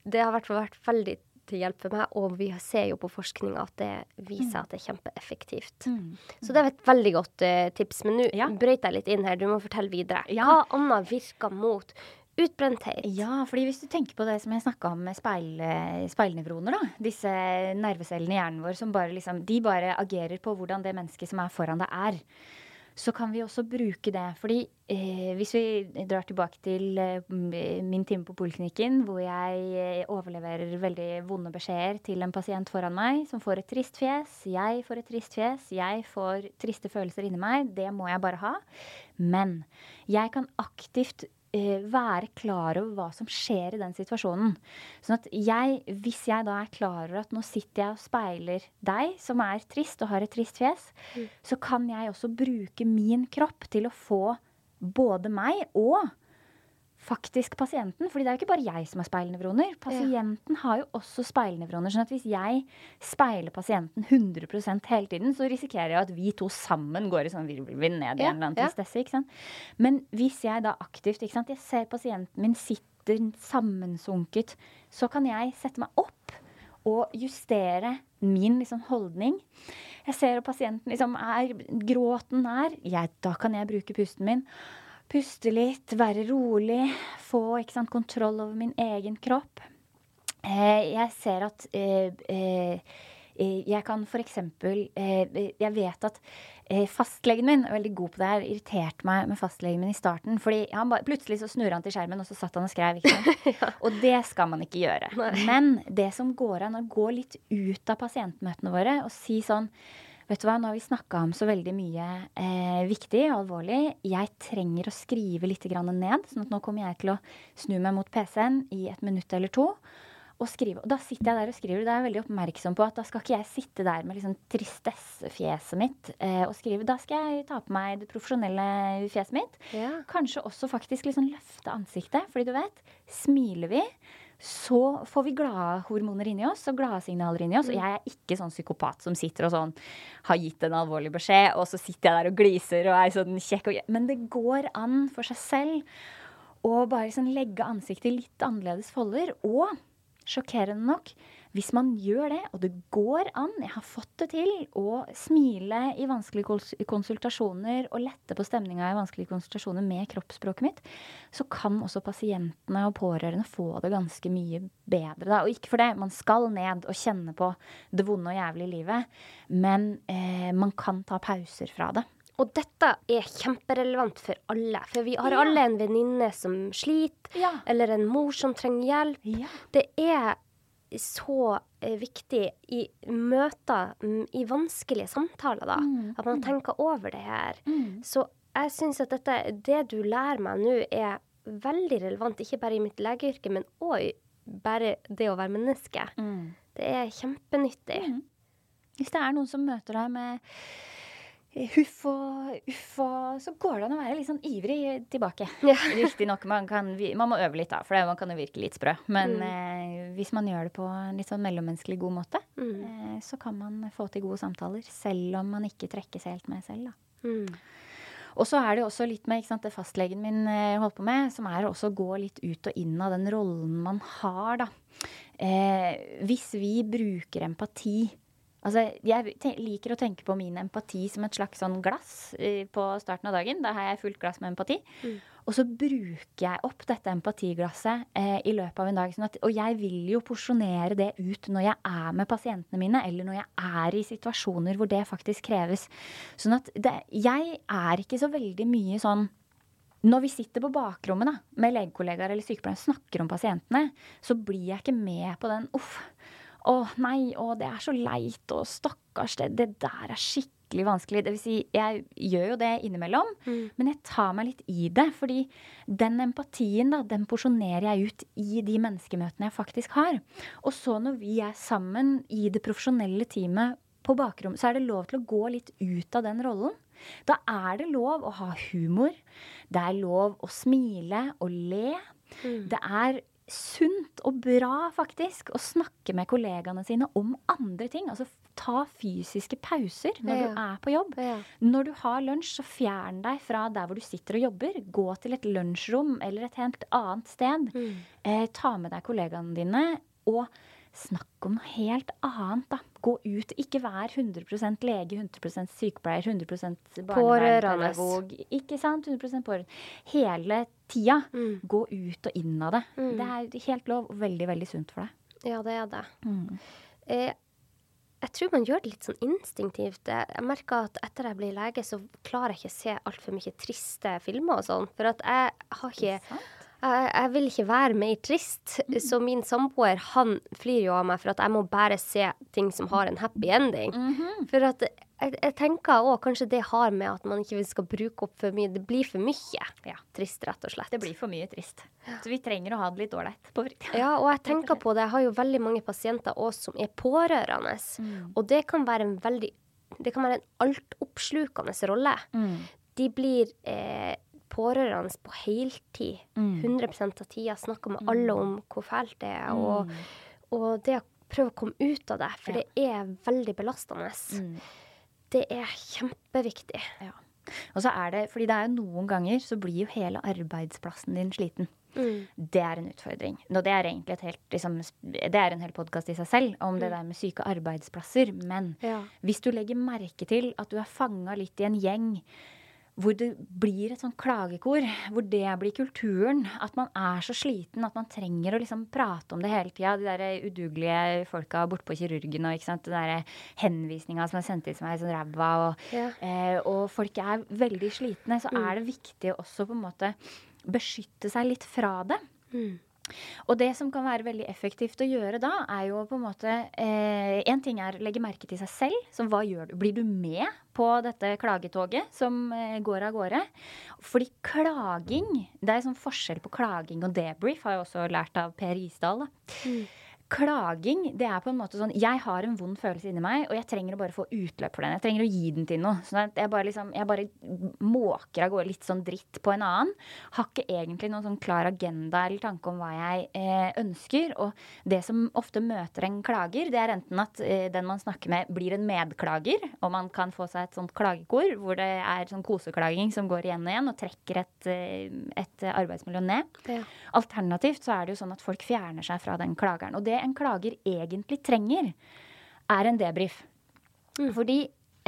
Det har fall vært veldig til hjelp for meg, og vi ser jo på forskninga at det viser at det er kjempeeffektivt. Mm. Så det var et veldig godt uh, tips. Men nå Ja. brøyt jeg litt inn her, du må fortelle videre. Ja. Hva annet virker mot utbrenthet? Ja, fordi hvis du tenker på det som jeg snakka om med speil, speilnevroner, da. Disse nervecellene i hjernen vår som bare liksom De bare agerer på hvordan det mennesket som er foran deg, er. Så kan vi også bruke det. Fordi eh, hvis vi drar tilbake til eh, min time på poliklinikken, hvor jeg eh, overleverer veldig vonde beskjeder til en pasient foran meg som får et trist fjes, jeg får et trist fjes, jeg får triste følelser inni meg, det må jeg bare ha. Men jeg kan aktivt være klar over hva som skjer i den situasjonen. Sånn at jeg, hvis jeg da er klar over at nå sitter jeg og speiler deg, som er trist og har et trist fjes, så kan jeg også bruke min kropp til å få både meg og faktisk pasienten. fordi det er jo ikke bare jeg som har speilnevroner. Pasienten har jo også speilnevroner. sånn at hvis jeg speiler pasienten 100% hele tiden, så risikerer jeg at vi to sammen går i sånn virvelvind ned i Ja, en eller annen ja. tristesse. ikke sant? Men hvis jeg da aktivt ikke sant, Jeg ser pasienten min sitter sammensunket, så kan jeg sette meg opp og justere min liksom, holdning. Jeg ser at pasienten liksom er gråten nær. Da kan jeg bruke pusten min. Puste litt, være rolig, få sant, kontroll over min egen kropp. Eh, jeg ser at eh, eh, eh, jeg kan for eksempel eh, Jeg vet at eh, fastlegen min er veldig god på det her. Irriterte meg med fastlegen min i starten. fordi han Plutselig så snurra han til skjermen, og så satt han og skrev. ikke sant? Og det skal man ikke gjøre. Men det som går an, å gå litt ut av pasientmøtene våre og si sånn Vet du hva, Nå har vi snakka om så veldig mye eh, viktig og alvorlig. Jeg trenger å skrive litt grann ned. sånn at nå kommer jeg til å snu meg mot PC-en i et minutt eller to. Og skrive. Og da sitter jeg der og skriver. Da er jeg veldig oppmerksom på at da skal ikke jeg sitte der med liksom tristessefjeset mitt eh, og skrive. Da skal jeg ta på meg det profesjonelle fjeset mitt. Ja. Kanskje også faktisk liksom løfte ansiktet. Fordi du vet, smiler vi, så får vi gladhormoner inni oss og gladsignaler inni oss. Og jeg er ikke sånn psykopat som sitter og sånn har gitt en alvorlig beskjed, og så sitter jeg der og gliser og er sånn kjekk og Men det går an for seg selv å bare sånn legge ansiktet i litt annerledes folder. Og sjokkerende nok, hvis man gjør det, og det går an, jeg har fått det til, å smile i vanskelige konsultasjoner og lette på stemninga i vanskelige konsultasjoner med kroppsspråket mitt, så kan også pasientene og pårørende få det ganske mye bedre. Da. Og ikke for det, man skal ned og kjenne på det vonde og jævlige livet, men eh, man kan ta pauser fra det. Og dette er kjemperelevant for alle. For vi har Ja. alle en venninne som sliter, Ja. eller en mor som trenger hjelp. Ja. Det er så eh, viktig i møter, mm, i vanskelige samtaler, da, Mm, at man tenker over det her. Mm. Så jeg syns at dette, det du lærer meg nå, er veldig relevant, ikke bare i mitt legeyrke, men òg bare det å være menneske. Mm. Det er kjempenyttig. Hvis det er noen som møter deg med huff og uff og Så går det an å være litt sånn ivrig tilbake. Ja. Riktignok, man, kan man må øve litt, da, for det, man kan jo virke litt sprø. Men Mm. eh, hvis man gjør det på en litt sånn mellommenneskelig god måte, Mm. eh, så kan man få til gode samtaler. Selv om man ikke trekkes helt med selv, da. Mm. Og så er det også litt med sant, det fastlegen min eh, holdt på med, som er å gå litt ut og inn av den rollen man har, da. Eh, hvis vi bruker empati Altså, jeg liker å tenke på min empati som et slags sånn glass eh, på starten av dagen. Da har jeg fullt glass med empati. Mm. Og så bruker jeg opp dette empatiglasset eh, i løpet av en dag. Sånn at, og jeg vil jo porsjonere det ut når jeg er med pasientene mine, eller når jeg er i situasjoner hvor det faktisk kreves. Sånn at det, jeg er ikke så veldig mye sånn når vi sitter på bakrommet da, med legekollegaer eller sykepleiere og snakker om pasientene, så blir jeg ikke med på den uff. Å nei, å det er så leit, og stakkars, det, det der er skikkelig vanskelig. Det vil si, jeg gjør jo det innimellom, mm. men jeg tar meg litt i det. Fordi den empatien, da, den porsjonerer jeg ut i de menneskemøtene jeg faktisk har. Og så når vi er sammen i det profesjonelle teamet på bakrom, så er det lov til å gå litt ut av den rollen. Da er det lov å ha humor. Det er lov å smile og le. Mm. Det er sunt og bra, faktisk, å snakke med kollegaene sine om andre ting. Altså ta fysiske pauser når ja. du er på jobb. Ja. Når du har lunsj, så fjern deg fra der hvor du sitter og jobber. Gå til et lunsjrom eller et helt annet sted. Mm. Eh, ta med deg kollegaene dine. Og Snakk om noe helt annet, da. Gå ut. Ikke vær 100% lege, 100% sykepleier, 100% barnevernspedagog. Ikke sant? 100% pårørende. Hele tida. Mm. Gå ut og inn av det. Mm. Det er helt lov og veldig, veldig sunt for deg. Ja, det er det. Mm. Eh, jeg tror man gjør det litt sånn instinktivt. Jeg merker at etter jeg blir lege, så klarer jeg ikke å se altfor mye triste filmer og sånn. For at jeg har ikke jeg, jeg, vil ikke være mer trist. Mm. Så min samboer han flyr jo av meg for at jeg må bare se ting som har en happy ending. Mm -hmm. For at jeg, jeg tenker òg kanskje det har med at man ikke skal bruke opp for mye. Det blir for mye ja. trist, rett og slett. Det blir for mye trist. Så vi trenger å ha det litt ålreit. Ja, og jeg tenker på det. Jeg har jo veldig mange pasienter òg som er pårørende. Mm. Og det kan være en veldig Det kan være en altoppslukende rolle. Mm. De blir eh, pårørende på heltid. Mm. 100% av tida. Snakker med alle mm. om hvor fælt det er. Og, mm. og, det å prøve å komme ut av det, for ja. det er veldig belastende. Mm. Det er kjempeviktig. Ja. Og så er det, fordi det er jo noen ganger så blir jo hele arbeidsplassen din sliten. Mm. Det er en utfordring. Og det er egentlig et helt, liksom, det er en hel podkast i seg selv om mm. det der med syke arbeidsplasser. Men ja. hvis du legger merke til at du er fanga litt i en gjeng hvor det blir et sånn klagekor, hvor det blir kulturen. At man er så sliten at man trenger å liksom prate om det hele tida. De der udugelige folka bortpå kirurgen og ikke sant? den der henvisninga som er sendt inn som er sånn ræva, og, ja. eh, og folk er veldig slitne, så mm. er det viktig også på en måte beskytte seg litt fra det. Mm. Og det som kan være veldig effektivt å gjøre da, er jo på en måte eh, En ting er å legge merke til seg selv. Så hva gjør du? Blir du med på dette klagetoget som eh, går av gårde? Fordi klaging Det er sånn forskjell på klaging og debrief, har jeg også lært av Per Isdal. da. Mm klaging, det er på en måte sånn Jeg har en vond følelse inni meg, og jeg trenger å bare få utløp for den. Jeg trenger å gi den til noe. Sånn at jeg bare, liksom, jeg bare måker av gårde litt sånn dritt på en annen. Har ikke egentlig noen sånn klar agenda eller tanke om hva jeg eh, ønsker. Og det som ofte møter en klager, det er enten at eh, den man snakker med, blir en medklager, og man kan få seg et sånt klagekor hvor det er sånn koseklaging som går igjen og igjen, og trekker et, eh, et arbeidsmiljø ned. Ja. Alternativt så er det jo sånn at folk fjerner seg fra den klageren. Og det en klager egentlig trenger, er en debrief. Mm. Fordi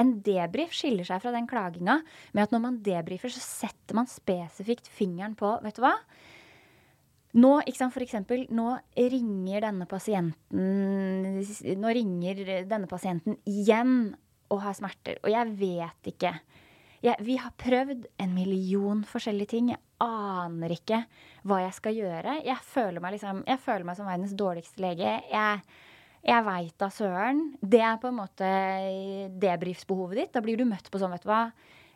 en debrief skiller seg fra den klaginga med at når man debrifer, så setter man spesifikt fingeren på Vet du hva? Nå, for eksempel, nå ringer denne pasienten Nå ringer denne pasienten igjen og har smerter. Og jeg vet ikke. Jeg, vi har prøvd en million forskjellige ting. Jeg aner ikke hva jeg skal gjøre. Jeg føler meg, liksom, jeg føler meg som verdens dårligste lege. Jeg, jeg veit da søren. Det er på en måte debrifsbehovet ditt. Da blir du møtt på sånn, vet du hva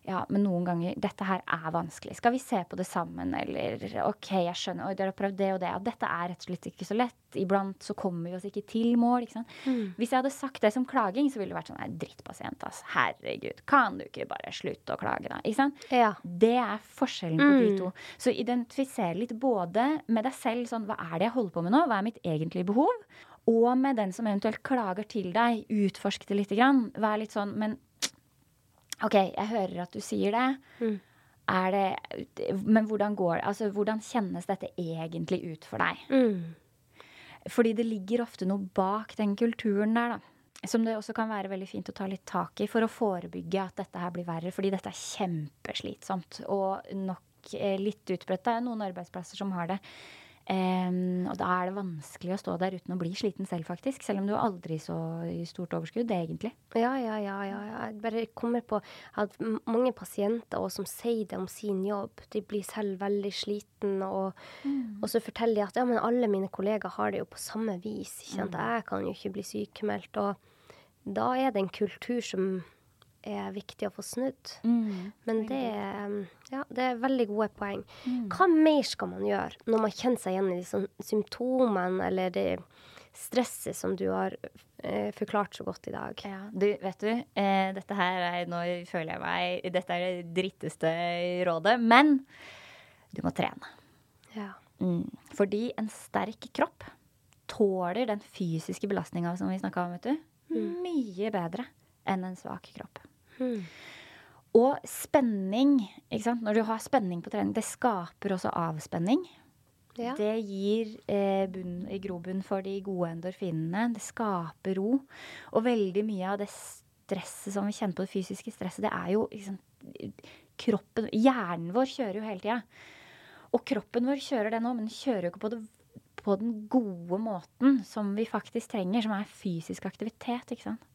ja, men noen ganger Dette her er vanskelig. Skal vi se på det sammen, eller OK, jeg skjønner. Oi, dere har prøvd det og det. Og dette er rett og slett ikke så lett. Iblant så kommer vi oss ikke til mål. ikke sant? Mm. Hvis jeg hadde sagt det som klaging, så ville det vært sånn Nei, drittpasient, ass. Herregud. Kan du ikke bare slutte å klage, da? Ikke sant? Ja. Det er forskjellen på mm. de to. Så identifisere litt både med deg selv, sånn hva er det jeg holder på med nå? Hva er mitt egentlige behov? Og med den som eventuelt klager til deg, utforsk det lite grann. Vær litt sånn Men OK, jeg hører at du sier det. Mm. Er det Men hvordan går det? Altså, hvordan kjennes dette egentlig ut for deg? Mm. Fordi det ligger ofte noe bak den kulturen der, da. Som det også kan være veldig fint å ta litt tak i for å forebygge at dette her blir verre. Fordi dette er kjempeslitsomt og nok eh, litt utbredt. Det er noen arbeidsplasser som har det Um, og da er det vanskelig å stå der uten å bli sliten selv, faktisk. Selv om du har aldri så stort overskudd, det egentlig. Ja, ja, ja. ja, ja. Jeg bare kommer på at mange pasienter også, som sier det om sin jobb, de blir selv veldig sliten, og, mm. og så forteller de at ja, men alle mine kollegaer har det jo på samme vis. Ikke sant? Mm. Jeg kan jo ikke bli sykemeldt. Og da er det en kultur som er viktig å få snudd. Mm. Men det, ja, det er veldig gode poeng. Mm. Hva mer skal man gjøre når man kjenner seg igjen i de symptomene eller det stresset som du har eh, forklart så godt i dag? Ja, du, vet du, eh, dette her er Nå føler jeg meg Dette er det dritteste rådet, men du må trene. Ja. Mm. Fordi en sterk kropp tåler den fysiske belastninga som vi snakka om, vet du, mm. mye bedre enn en svak kropp. Mm. Og spenning, ikke sant? når du har spenning på trening, det skaper også avspenning. Ja. Det gir eh, bunn, grobunn for de gode endorfinene. Det skaper ro. Og veldig mye av det stresset som vi kjenner på, det fysiske stresset, det er jo liksom, kroppen Hjernen vår kjører jo hele tida. Og kroppen vår kjører det nå, men den kjører jo ikke på, det, på den gode måten som vi faktisk trenger, som er fysisk aktivitet. ikke sant?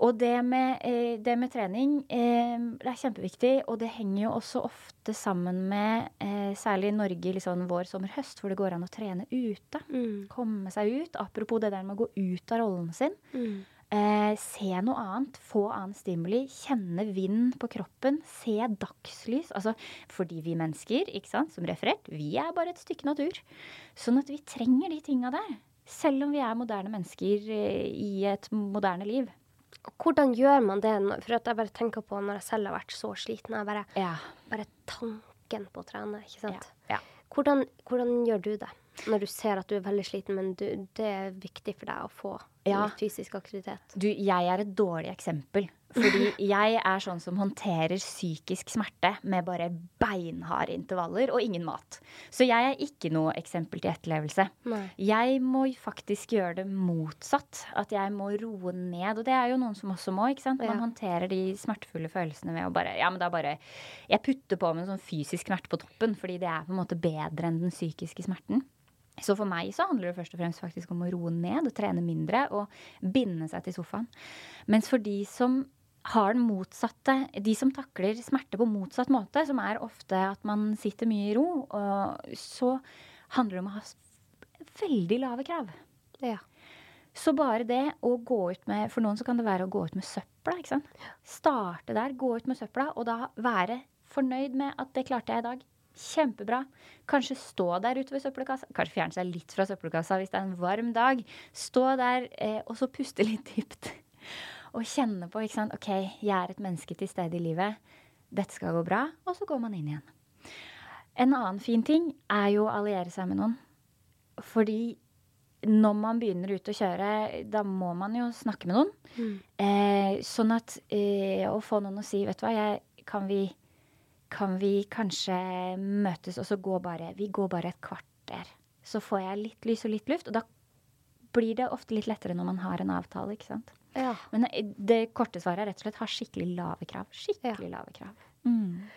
Og det med, eh, det med trening eh, det er kjempeviktig, og det henger jo også ofte sammen med, eh, særlig i Norge, liksom vår, sommer, høst, hvor det går an å trene ute. Mm. Komme seg ut. Apropos det der med å gå ut av rollen sin. Mm. Eh, se noe annet, få annen stimuli, kjenne vind på kroppen, se dagslys. Altså, fordi vi mennesker, ikke sant, som referert, vi er bare et stykke natur. Sånn at vi trenger de tinga der. Selv om vi er moderne mennesker i et moderne liv. Hvordan gjør man det? For jeg bare tenker på når jeg selv har vært så sliten. Jeg bare, ja. bare tanken på å trene, ikke sant. Ja. Ja. Hvordan, hvordan, gjør du det? Når du ser at du er veldig sliten, men du, det er viktig for deg å få litt fysisk aktivitet. Du, jeg er et dårlig eksempel. Fordi jeg er sånn som håndterer psykisk smerte med bare beinharde intervaller og ingen mat. Så jeg er ikke noe eksempel til etterlevelse. Nei. Jeg må faktisk gjøre det motsatt. At jeg må roe ned. Og det er jo noen som også må. ikke sant? Man ja. håndterer de smertefulle følelsene ved å bare Ja, men da bare Jeg putter på med en sånn fysisk smerte på toppen, fordi det er på en måte bedre enn den psykiske smerten. Så for meg så handler det først og fremst faktisk om å roe ned og trene mindre og binde seg til sofaen. Mens for de som har den motsatte De som takler smerte på motsatt måte, som er ofte at man sitter mye i ro, så handler det om å ha veldig lave krav. Ja. Så bare det å gå ut med For noen så kan det være å gå ut med søpla. ikke sant? Starte der, gå ut med søpla, og da være fornøyd med at det klarte jeg i dag. Kjempebra. Kanskje stå der ute ved søppelkassa. Kanskje fjerne seg litt fra søppelkassa hvis det er en varm dag. Stå der eh, og så puste litt dypt og kjenne på ikke sant? OK, jeg er et menneske til stede i livet. Dette skal gå bra. Og så går man inn igjen. En annen fin ting er jo å alliere seg med noen. Fordi når man begynner ut å kjøre, da må man jo snakke med noen. Mm. Eh, sånn at eh, å få noen å si, vet du hva, jeg, kan, vi, kan vi kanskje møtes og så gå bare Vi går bare et kvarter. Så får jeg litt lys og litt luft. Og da blir det ofte litt lettere når man har en avtale, ikke sant. Ja. Men det korte svaret er rett og slett ha skikkelig lave krav. Skikkelig ja. lave krav. Mm.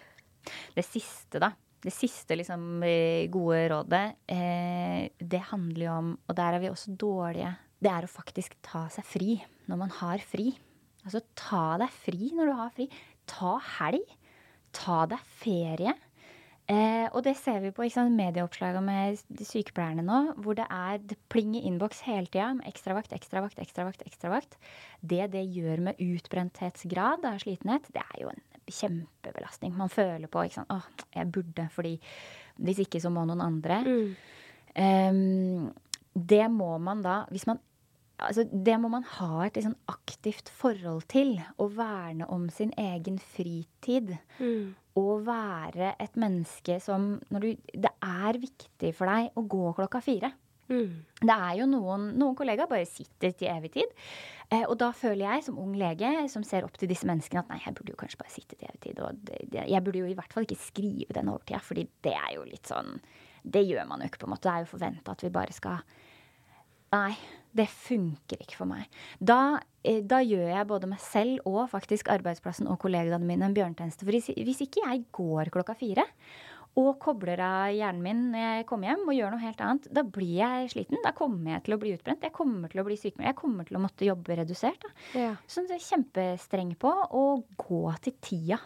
Det siste, da. Det siste liksom, eh, gode rådet, eh, det handler jo om, og der er vi også dårlige, det er å faktisk ta seg fri når man har fri. Altså ta deg fri når du har fri. Ta helg. Ta deg ferie. Eh, og det ser vi på medieoppslagene med sykepleierne nå, hvor det er det plinger innboks hele tida med ekstravakt, ekstravakt, ekstravakt. ekstravakt. Det det gjør med utbrenthetsgrad av slitenhet, det er jo en kjempebelastning. Man føler på ikke 'Å, jeg burde', fordi hvis ikke så må noen andre. Mm. Um, det må man da, hvis man altså, det må man ha et liksom, aktivt forhold til. Å verne om sin egen fritid. Mm. Og være et menneske som du, Det er viktig for deg å gå klokka fire. Mm. Det er jo noen, noen kollegaer bare sitter til evig tid. Eh, og da føler jeg som ung lege som ser opp til disse menneskene, at nei, jeg burde jo kanskje bare sitte til evig tid. Og det, jeg burde jo i hvert fall ikke skrive den overtida, fordi det er jo litt sånn Det gjør man jo ikke, på en måte. Det er jo forventa at vi bare skal Nei, det funker ikke for meg. Da, eh, da, gjør jeg både meg selv og faktisk arbeidsplassen og kollegaene mine en bjørnetjeneste. For hvis ikke jeg går klokka fire og kobler av hjernen min når jeg kommer hjem og gjør noe helt annet, da blir jeg sliten. Da kommer jeg til å bli utbrent. Jeg kommer til å bli sykmeldt. Jeg kommer til å måtte jobbe redusert. Ja. Så jeg er kjempestreng på å gå til tida.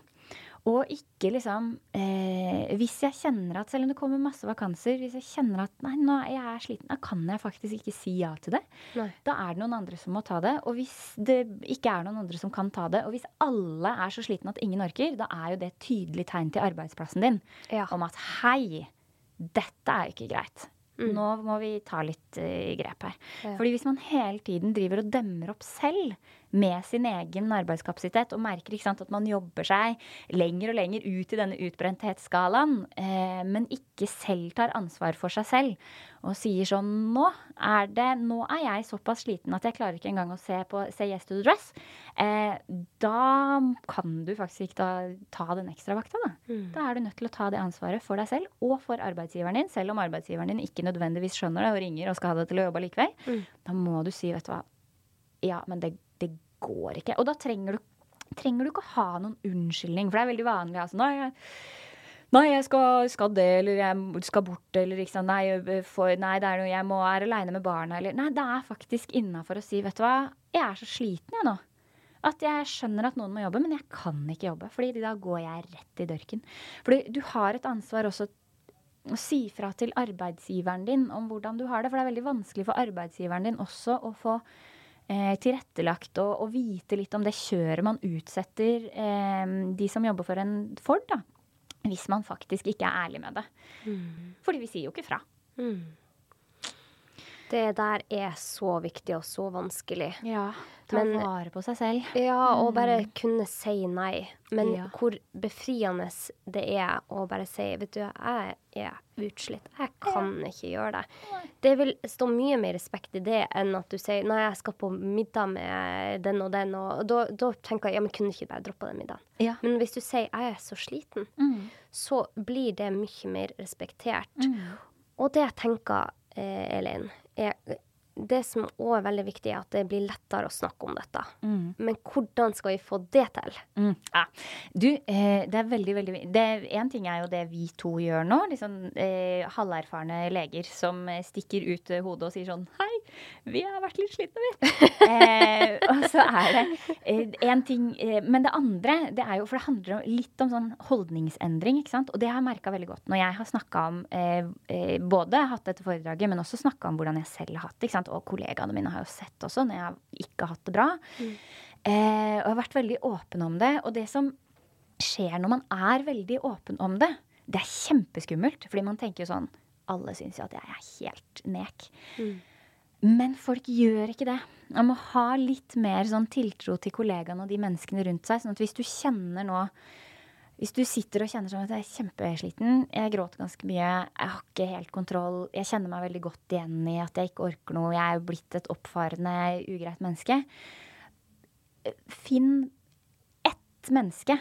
Og ikke liksom eh, Hvis jeg kjenner at selv om det kommer masse vakanser, hvis jeg kjenner at nei, nå er jeg sliten, da kan jeg faktisk ikke si ja til det. Nei. Da er det noen andre som må ta det. Og hvis det ikke er noen andre som kan ta det, og hvis alle er så slitne at ingen orker, da er jo det et tydelig tegn til arbeidsplassen din ja. om at hei, dette er ikke greit. Mm. Nå må vi ta litt uh, grep her. Ja. Fordi hvis man hele tiden driver og demmer opp selv med sin egen arbeidskapasitet og merker sant, at man jobber seg lenger og lenger ut i denne utbrenthetsskalaen, eh, men ikke selv tar ansvar for seg selv og sier sånn nå er, det, nå er jeg såpass sliten at jeg klarer ikke engang å se på Say Yes to the Dress. Eh, da kan du faktisk ikke da, ta den ekstravakta, da. Mm. Da er du nødt til å ta det ansvaret for deg selv og for arbeidsgiveren din, selv om arbeidsgiveren din ikke nødvendigvis skjønner det og ringer og skal ha deg til å jobbe likevel. Mm. Da må du si, vet du hva, ja, men det går ikke. Og da trenger du, trenger du, ikke å ha noen unnskyldning, for det er veldig vanlig. altså, nei, jeg, Nei, jeg skal, skal, det, eller jeg skal bort, eller ikke sant. Nei, for, nei det er noe, jeg må er aleine med barna, eller Nei, det er faktisk innafor å si, vet du hva, jeg er så sliten, jeg nå. At jeg skjønner at noen må jobbe, men jeg kan ikke jobbe. fordi da går jeg rett i dørken. Fordi du har et ansvar også å si fra til arbeidsgiveren din om hvordan du har det. For det er veldig vanskelig for arbeidsgiveren din også å få tilrettelagt og, og, vite litt om det kjøret man utsetter eh, de som jobber for en Ford, da. Hvis man faktisk ikke er ærlig med det. Mm. Fordi vi sier jo ikke fra. Mm. Det der er så viktig og så vanskelig. Ja. Ta Men, vare på seg selv. Ja, og bare mm. kunne si nei. Men ja. hvor befriende det er å bare si Vet du, jeg er utslitt. Jeg kan ikke gjøre det. Det vil stå mye mer respekt i det enn at du sier nei, jeg skal på middag med den og den, og da, da tenker jeg ja, men kunne ikke bare droppa den middagen. Ja. Men hvis du sier jeg er så sliten, mm. så blir det mye mer respektert. Mm. Og det jeg tenker, eh, Elin, er det som òg er veldig viktig, er at det blir lettere å snakke om dette. Mm. Men hvordan skal vi få det til? Mm. Ja. Du, eh, det er veldig, veldig Én ting er jo det vi to gjør nå. Liksom eh, halverfarne leger som eh, stikker ut hodet og sier sånn Hei, vi har vært litt slitne, vi. eh, og så er det én eh, ting eh, Men det andre, det er jo For det handler litt om sånn holdningsendring, ikke sant. Og det har jeg merka veldig godt når jeg har snakka om eh, eh, Både hatt dette foredraget, men også snakka om hvordan jeg selv har hatt det. ikke sant? Og kollegaene mine har jo sett også når jeg ikke har hatt det bra. Mm. Eh, og jeg har vært veldig åpen om det. Og det som skjer når man er veldig åpen om det, det er kjempeskummelt. Fordi man tenker jo sånn Alle syns jo at jeg er helt nek. Mm. Men folk gjør ikke det. Man må ha litt mer sånn tiltro til kollegaene og de menneskene rundt seg. sånn at hvis du kjenner nå Hvis du sitter og kjenner sånn at jeg er kjempesliten, jeg gråter ganske mye, jeg har ikke helt kontroll, jeg kjenner meg veldig godt igjen i at jeg ikke orker noe, jeg er jo blitt et oppfarende, ugreit menneske Finn ett menneske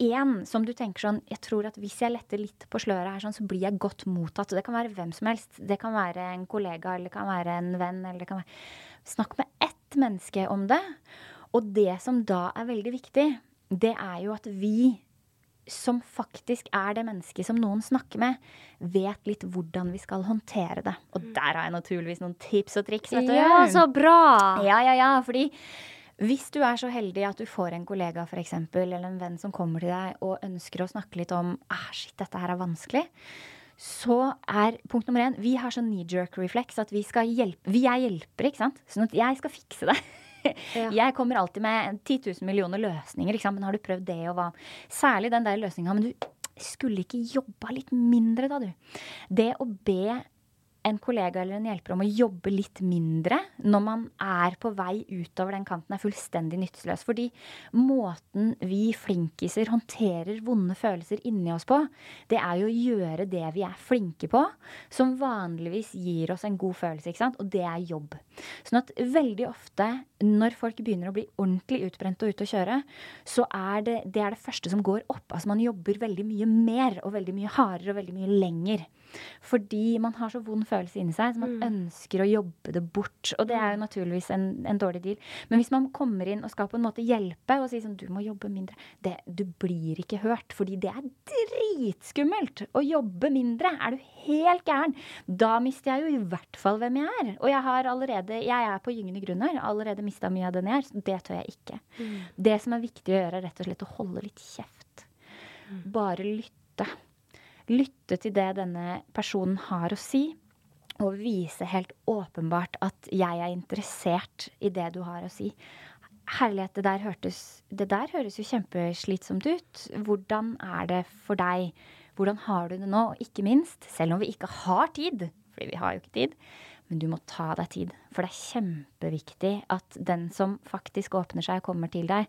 én som du tenker sånn Jeg tror at hvis jeg letter litt på sløret her, sånn, så blir jeg godt mottatt. Det kan være hvem som helst. Det kan være en kollega, eller det kan være en venn, eller det kan være Snakk med ett menneske om det. Og det som da er veldig viktig, det er jo at vi som faktisk er det mennesket som noen snakker med, vet litt hvordan vi skal håndtere det. Og der har jeg naturligvis noen tips og triks. vet du. Ja, så bra! Ja, ja, ja, fordi hvis du er så heldig at du får en kollega for eksempel, eller en venn som kommer til deg og ønsker å snakke litt om ah, shit, dette her er vanskelig, så er punkt nummer én Vi har sånn knee jerk reflex at vi skal hjelpe Vi er hjelpere, ikke sant? Sånn at jeg skal fikse det. Ja. Jeg kommer alltid med 10 000 millioner løsninger. Liksom. Men har du prøvd det og hva? Særlig den der løsninga. Men du skulle ikke jobba litt mindre, da, du. Det å be en kollega eller en hjelper om å jobbe litt mindre når man er på vei utover den kanten, er fullstendig nytteløs. Fordi måten vi flinkiser håndterer vonde følelser inni oss på, det er jo å gjøre det vi er flinke på, som vanligvis gir oss en god følelse, ikke sant? og det er jobb. Sånn at veldig ofte når folk begynner å bli ordentlig utbrent og ute å kjøre, så er det, det er det første som går opp. Altså man jobber veldig mye mer og veldig mye hardere og veldig mye lenger. Fordi man har så vond følelse inni seg, så man mm. ønsker å jobbe det bort. Og det er jo mm. naturligvis en, en, dårlig deal. Men hvis man kommer inn og skal på en måte hjelpe og si sånn du må jobbe mindre, det, du blir ikke hørt. Fordi det er dritskummelt å jobbe mindre. Er du helt gæren? Da mister jeg jo i hvert fall hvem jeg er. Og jeg har allerede, jeg er på gyngende grunn her, allerede mista mye av den jeg er. Så det tør jeg ikke. Mm. Det som er viktig å gjøre, er rett og slett å holde litt kjeft. Mm. Bare lytte. Lytte til det denne personen har å si, og vise helt åpenbart at jeg er interessert i det du har å si. Herlighet, det der, hørtes, det der høres jo kjempeslitsomt ut. Hvordan er det for deg? Hvordan har du det nå? Og ikke minst, selv om vi ikke har tid, fordi vi har jo ikke tid, men du må ta deg tid. For det er kjempeviktig at den som faktisk åpner seg og kommer til deg,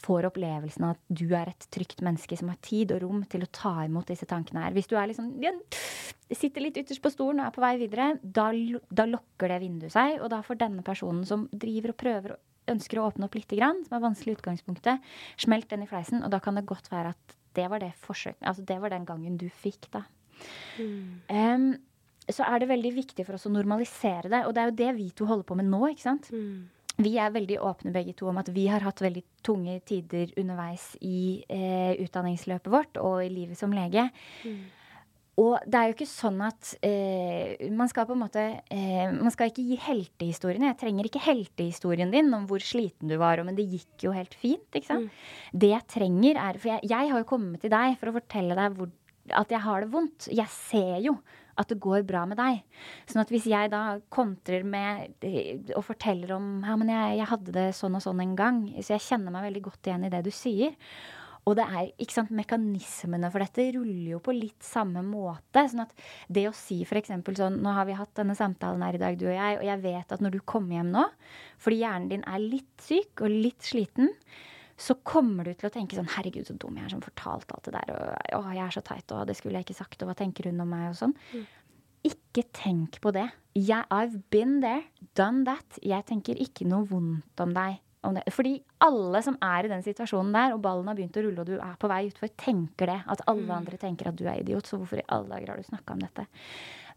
får opplevelsen av at du er et trygt menneske som har tid og rom til å ta imot disse tankene her. Hvis du er liksom, ja, sitter litt ytterst på stolen og er på vei videre, da, da lokker det vinduet seg. Og da får denne personen som driver og prøver og ønsker å åpne opp lite grann, som er vanskelig i utgangspunktet, smelt den i fleisen. Og da kan det godt være at det var det forsøk, altså det var den gangen du fikk, da. Mm. Um, så er det veldig viktig for oss å normalisere det. Og det er jo det vi to holder på med nå, ikke sant. Mm vi er veldig åpne begge to om at vi har hatt veldig tunge tider underveis i eh, utdanningsløpet vårt og i livet som lege. Mm. Og det er jo ikke sånn at eh, man skal på en måte eh, Man skal ikke gi heltehistoriene. Jeg trenger ikke heltehistorien din om hvor sliten du var, men det gikk jo helt fint. ikke sant? Mm. Det jeg trenger, er For jeg, jeg, har jo kommet til deg for å fortelle deg hvor, at jeg har det vondt. Jeg ser jo at det går bra med deg. Sånn at hvis jeg da kontrer med eh, og forteller om ja, men jeg, jeg hadde det sånn og sånn en gang, så jeg kjenner meg veldig godt igjen i det du sier. Og det er, ikke sant, mekanismene for dette ruller jo på litt samme måte. sånn at det å si f.eks. sånn Nå har vi hatt denne samtalen her i dag, du og jeg, og jeg vet at når du kommer hjem nå, fordi hjernen din er litt syk og litt sliten, så kommer du til å tenke sånn Herregud, så dum jeg er som fortalte alt det der. Og å, jeg er så teit, og det skulle jeg ikke sagt, og hva tenker hun om meg, og sånn. Mm. Ikke tenk på det. Jeg, I've been there, done that. Jeg tenker ikke noe vondt om deg. Fordi alle som er i den situasjonen der, og ballen har begynt å rulle, og du er på vei utfor, tenker det. At alle mm. andre tenker at du er idiot. Så hvorfor i alle dager har du snakka om dette?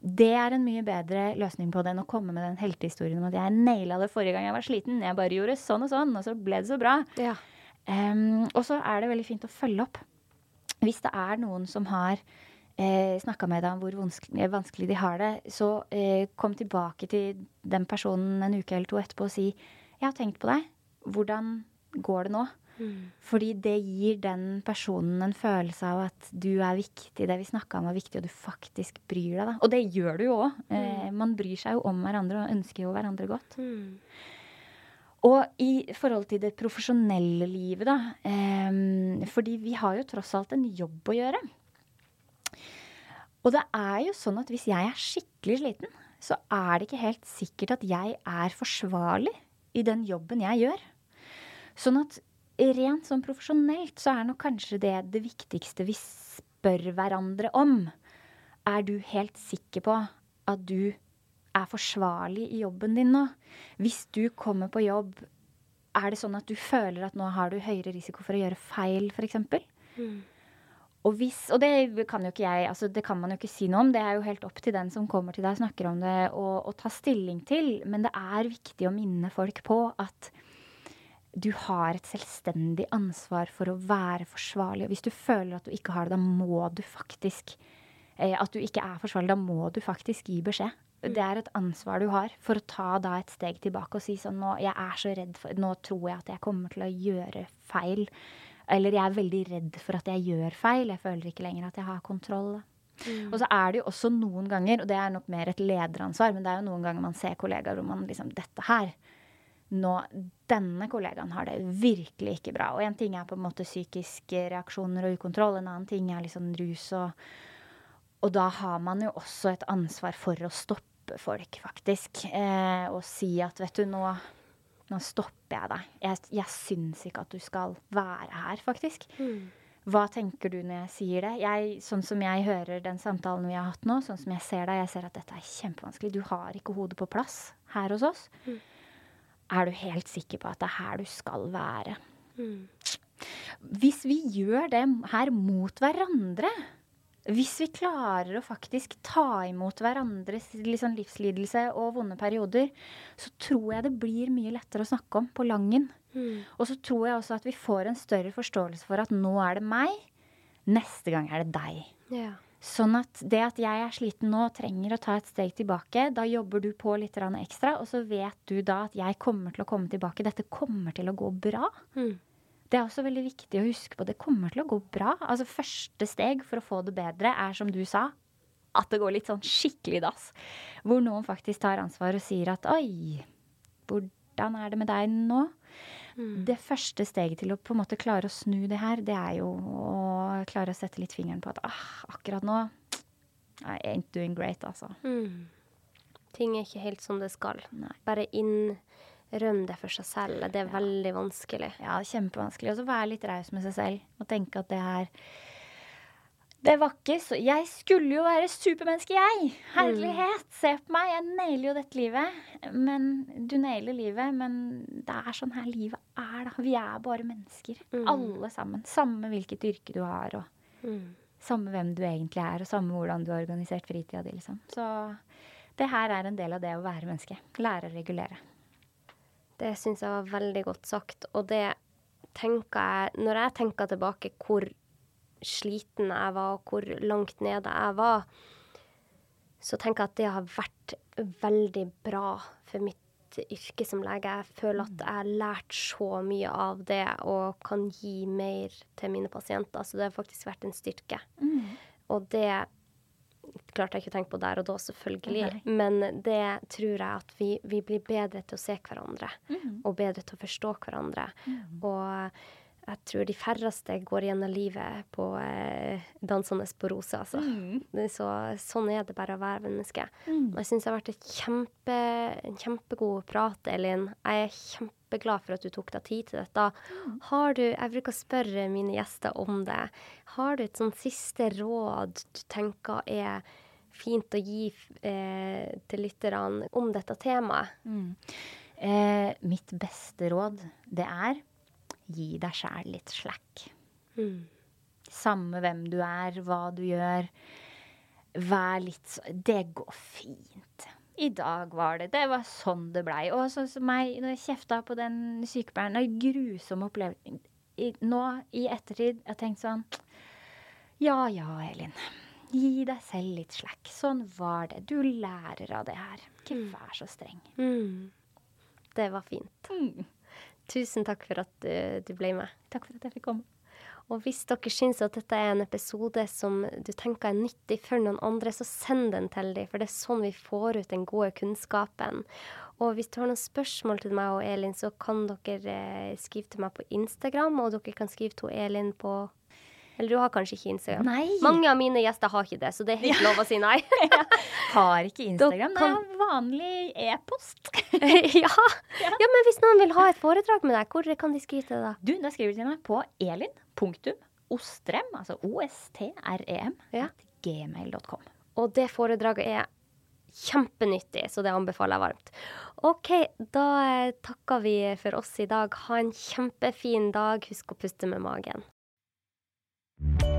Det er en mye bedre løsning på det enn å komme med den heltehistorien om at jeg naila det forrige gang jeg var sliten. Jeg bare gjorde sånn og sånn, og så ble det så bra. Ja. Um, og så er det veldig fint å følge opp. Hvis det er noen som har eh, snakka med deg om hvor vanskelig, eh, vanskelig, de har det, så eh, kom tilbake til den personen en uke eller to etterpå og si 'Jeg har tenkt på deg. Hvordan går det nå?' Mm. Fordi det gir den personen en følelse av at du er viktig, det vi snakka om er viktig, og du faktisk bryr deg. Da. Og det gjør du jo òg. Mm. Eh, man bryr seg jo om hverandre og ønsker jo hverandre godt. Mm. Og i forhold til det profesjonelle livet, da. Eh, fordi vi har jo tross alt en jobb å gjøre. Og det er jo sånn at hvis jeg er skikkelig sliten, så er det ikke helt sikkert at jeg er forsvarlig i den jobben jeg gjør. Sånn at rent sånn profesjonelt så er nok kanskje det det viktigste vi spør hverandre om. Er du helt sikker på at du er forsvarlig i jobben din nå. Hvis du kommer på jobb, er det sånn at du føler at nå har du høyere risiko for å gjøre feil, f.eks.? Mm. Og, hvis, og det kan jo ikke jeg, altså det kan man jo ikke si noe om. Det er jo helt opp til den som kommer til deg og snakker om det, å ta stilling til. Men det er viktig å minne folk på at du har et selvstendig ansvar for å være forsvarlig. Og hvis du føler at du ikke har det, da må du faktisk eh, At du ikke er forsvarlig, da må du faktisk gi beskjed. Det er et ansvar du har for å ta da et steg tilbake og si sånn nå, jeg er så redd for, nå tror jeg at jeg kommer til å gjøre feil. Eller jeg er veldig redd for at jeg gjør feil. Jeg føler ikke lenger at jeg har kontroll. Mm. Og så er det jo også noen ganger, og det er nok mer et lederansvar, men det er jo noen ganger man ser kollegaer hvor man liksom Dette her nå, Denne kollegaen har det virkelig ikke bra. Og en ting er på en måte psykiske reaksjoner og ukontroll, en annen ting er liksom rus og og da har man jo også et ansvar for å stoppe folk, faktisk. Eh, og si at vet du, nå, nå stopper jeg deg. Jeg, jeg syns ikke at du skal være her, faktisk. Mm. Hva tenker du når jeg sier det? Jeg, sånn som jeg hører den samtalen vi har hatt nå, sånn som jeg ser deg, jeg ser at dette er kjempevanskelig. Du har ikke hodet på plass her hos oss. Mm. Er du helt sikker på at det er her du skal være? Mm. Hvis vi gjør det her mot hverandre, hvis vi klarer å faktisk ta imot hverandres liksom, livslidelse og vonde perioder, så tror jeg det blir mye lettere å snakke om på langen. Mm. Og så tror jeg også at vi får en større forståelse for at nå er det meg, neste gang er det deg. Yeah. Sånn at det at jeg er sliten nå, trenger å ta et steg tilbake. Da jobber du på litt ekstra, og så vet du da at jeg kommer til å komme tilbake. Dette kommer til å gå bra. Mm. Det er også veldig viktig å huske på. Det kommer til å gå bra. Altså Første steg for å få det bedre er, som du sa, at det går litt sånn skikkelig dass. Hvor noen faktisk tar ansvar og sier at oi, hvordan er det med deg nå? Mm. Det første steget til å på en måte klare å snu det her, det er jo å klare å sette litt fingeren på at ah, akkurat nå I ain't doing great, altså. Mm. Ting er ikke helt som det skal. Nei. Bare innrøm det for seg selv. Det er ja. veldig vanskelig. Ja, kjempevanskelig. Og så være litt raus med seg selv og tenke at det er det var ikke så Jeg skulle jo være supermenneske, jeg! Herlighet! Se på meg! Jeg nailer jo dette livet. Men Du nailer livet, men det er sånn her livet er, da. Vi er bare mennesker. Mm. Alle sammen. Samme hvilket yrke du har, og mm. samme hvem du egentlig er, og samme hvordan du har organisert fritida di, liksom. Så det her er en del av det å være menneske. Lære å regulere. Det syns jeg var veldig godt sagt. Og det tenker jeg Når jeg tenker tilbake hvor sliten jeg var, og hvor langt nede jeg var, så tenker jeg at det har vært veldig bra for mitt yrke som lege. Jeg føler at jeg har lært så mye av det og kan gi mer til mine pasienter. Så det har faktisk vært en styrke. Mm. Og det klarte jeg ikke å tenke på der og da, selvfølgelig. Nei. Men det tror jeg at vi, vi, blir bedre til å se hverandre. Mm. Og bedre til å forstå hverandre. Mm. Og jeg tror de færreste går gjennom livet på eh, dansende på roser, altså. Mm. Så, sånn er det bare å være menneske. Mm. Jeg syns det har vært kjempe, en kjempegod prat, Elin. Jeg er kjempeglad for at du tok deg tid til dette. Mm. Har du, Jeg bruker å spørre mine gjester om det. Har du et sånn siste råd du tenker er fint å gi eh, til lytterne om dette temaet? Mm. Eh, mitt beste råd, det er gi deg sjæl litt slack. Mm. Samme hvem du er, hva du gjør. Vær litt sånn Det går fint. I dag var det Det var sånn det blei. Og sånn som meg, når jeg kjefta på den sykepleieren En grusom opplevelse. Nå i ettertid jeg har tenkt sånn Ja ja, Elin. Gi deg selv litt slack. Sånn var det. Du lærer av det her. Ikke mm. vær så streng. Mm. Det var fint. Mm. Tusen takk for at du, du ble med. Takk for at jeg fikk komme. Og hvis dere syns at dette er en episode som du tenker er nyttig for noen andre, så send den til dem, for det er sånn vi får ut den gode kunnskapen. Og hvis du har noen spørsmål til meg og Elin, så kan dere eh, skrive til meg på Instagram, og dere kan skrive til Elin på eller du har kanskje ikke Instagram? Nei. Mange av mine gjester har ikke det, så det er helt ja. lov å si nei. har ikke Instagram. Kan... er vanlig e-post. ja. ja. men hvis noen vil ha et foredrag med deg, hvor kan de skrive til deg? Du, da skriver de til meg på elin.ostrem, altså O-S-T-R-E-M, ja. gmail.com. Og det foredraget er kjempenyttig, så det anbefaler jeg varmt. OK, da eh, takker vi for oss i dag. Ha en kjempefin dag. Husk å puste med magen. you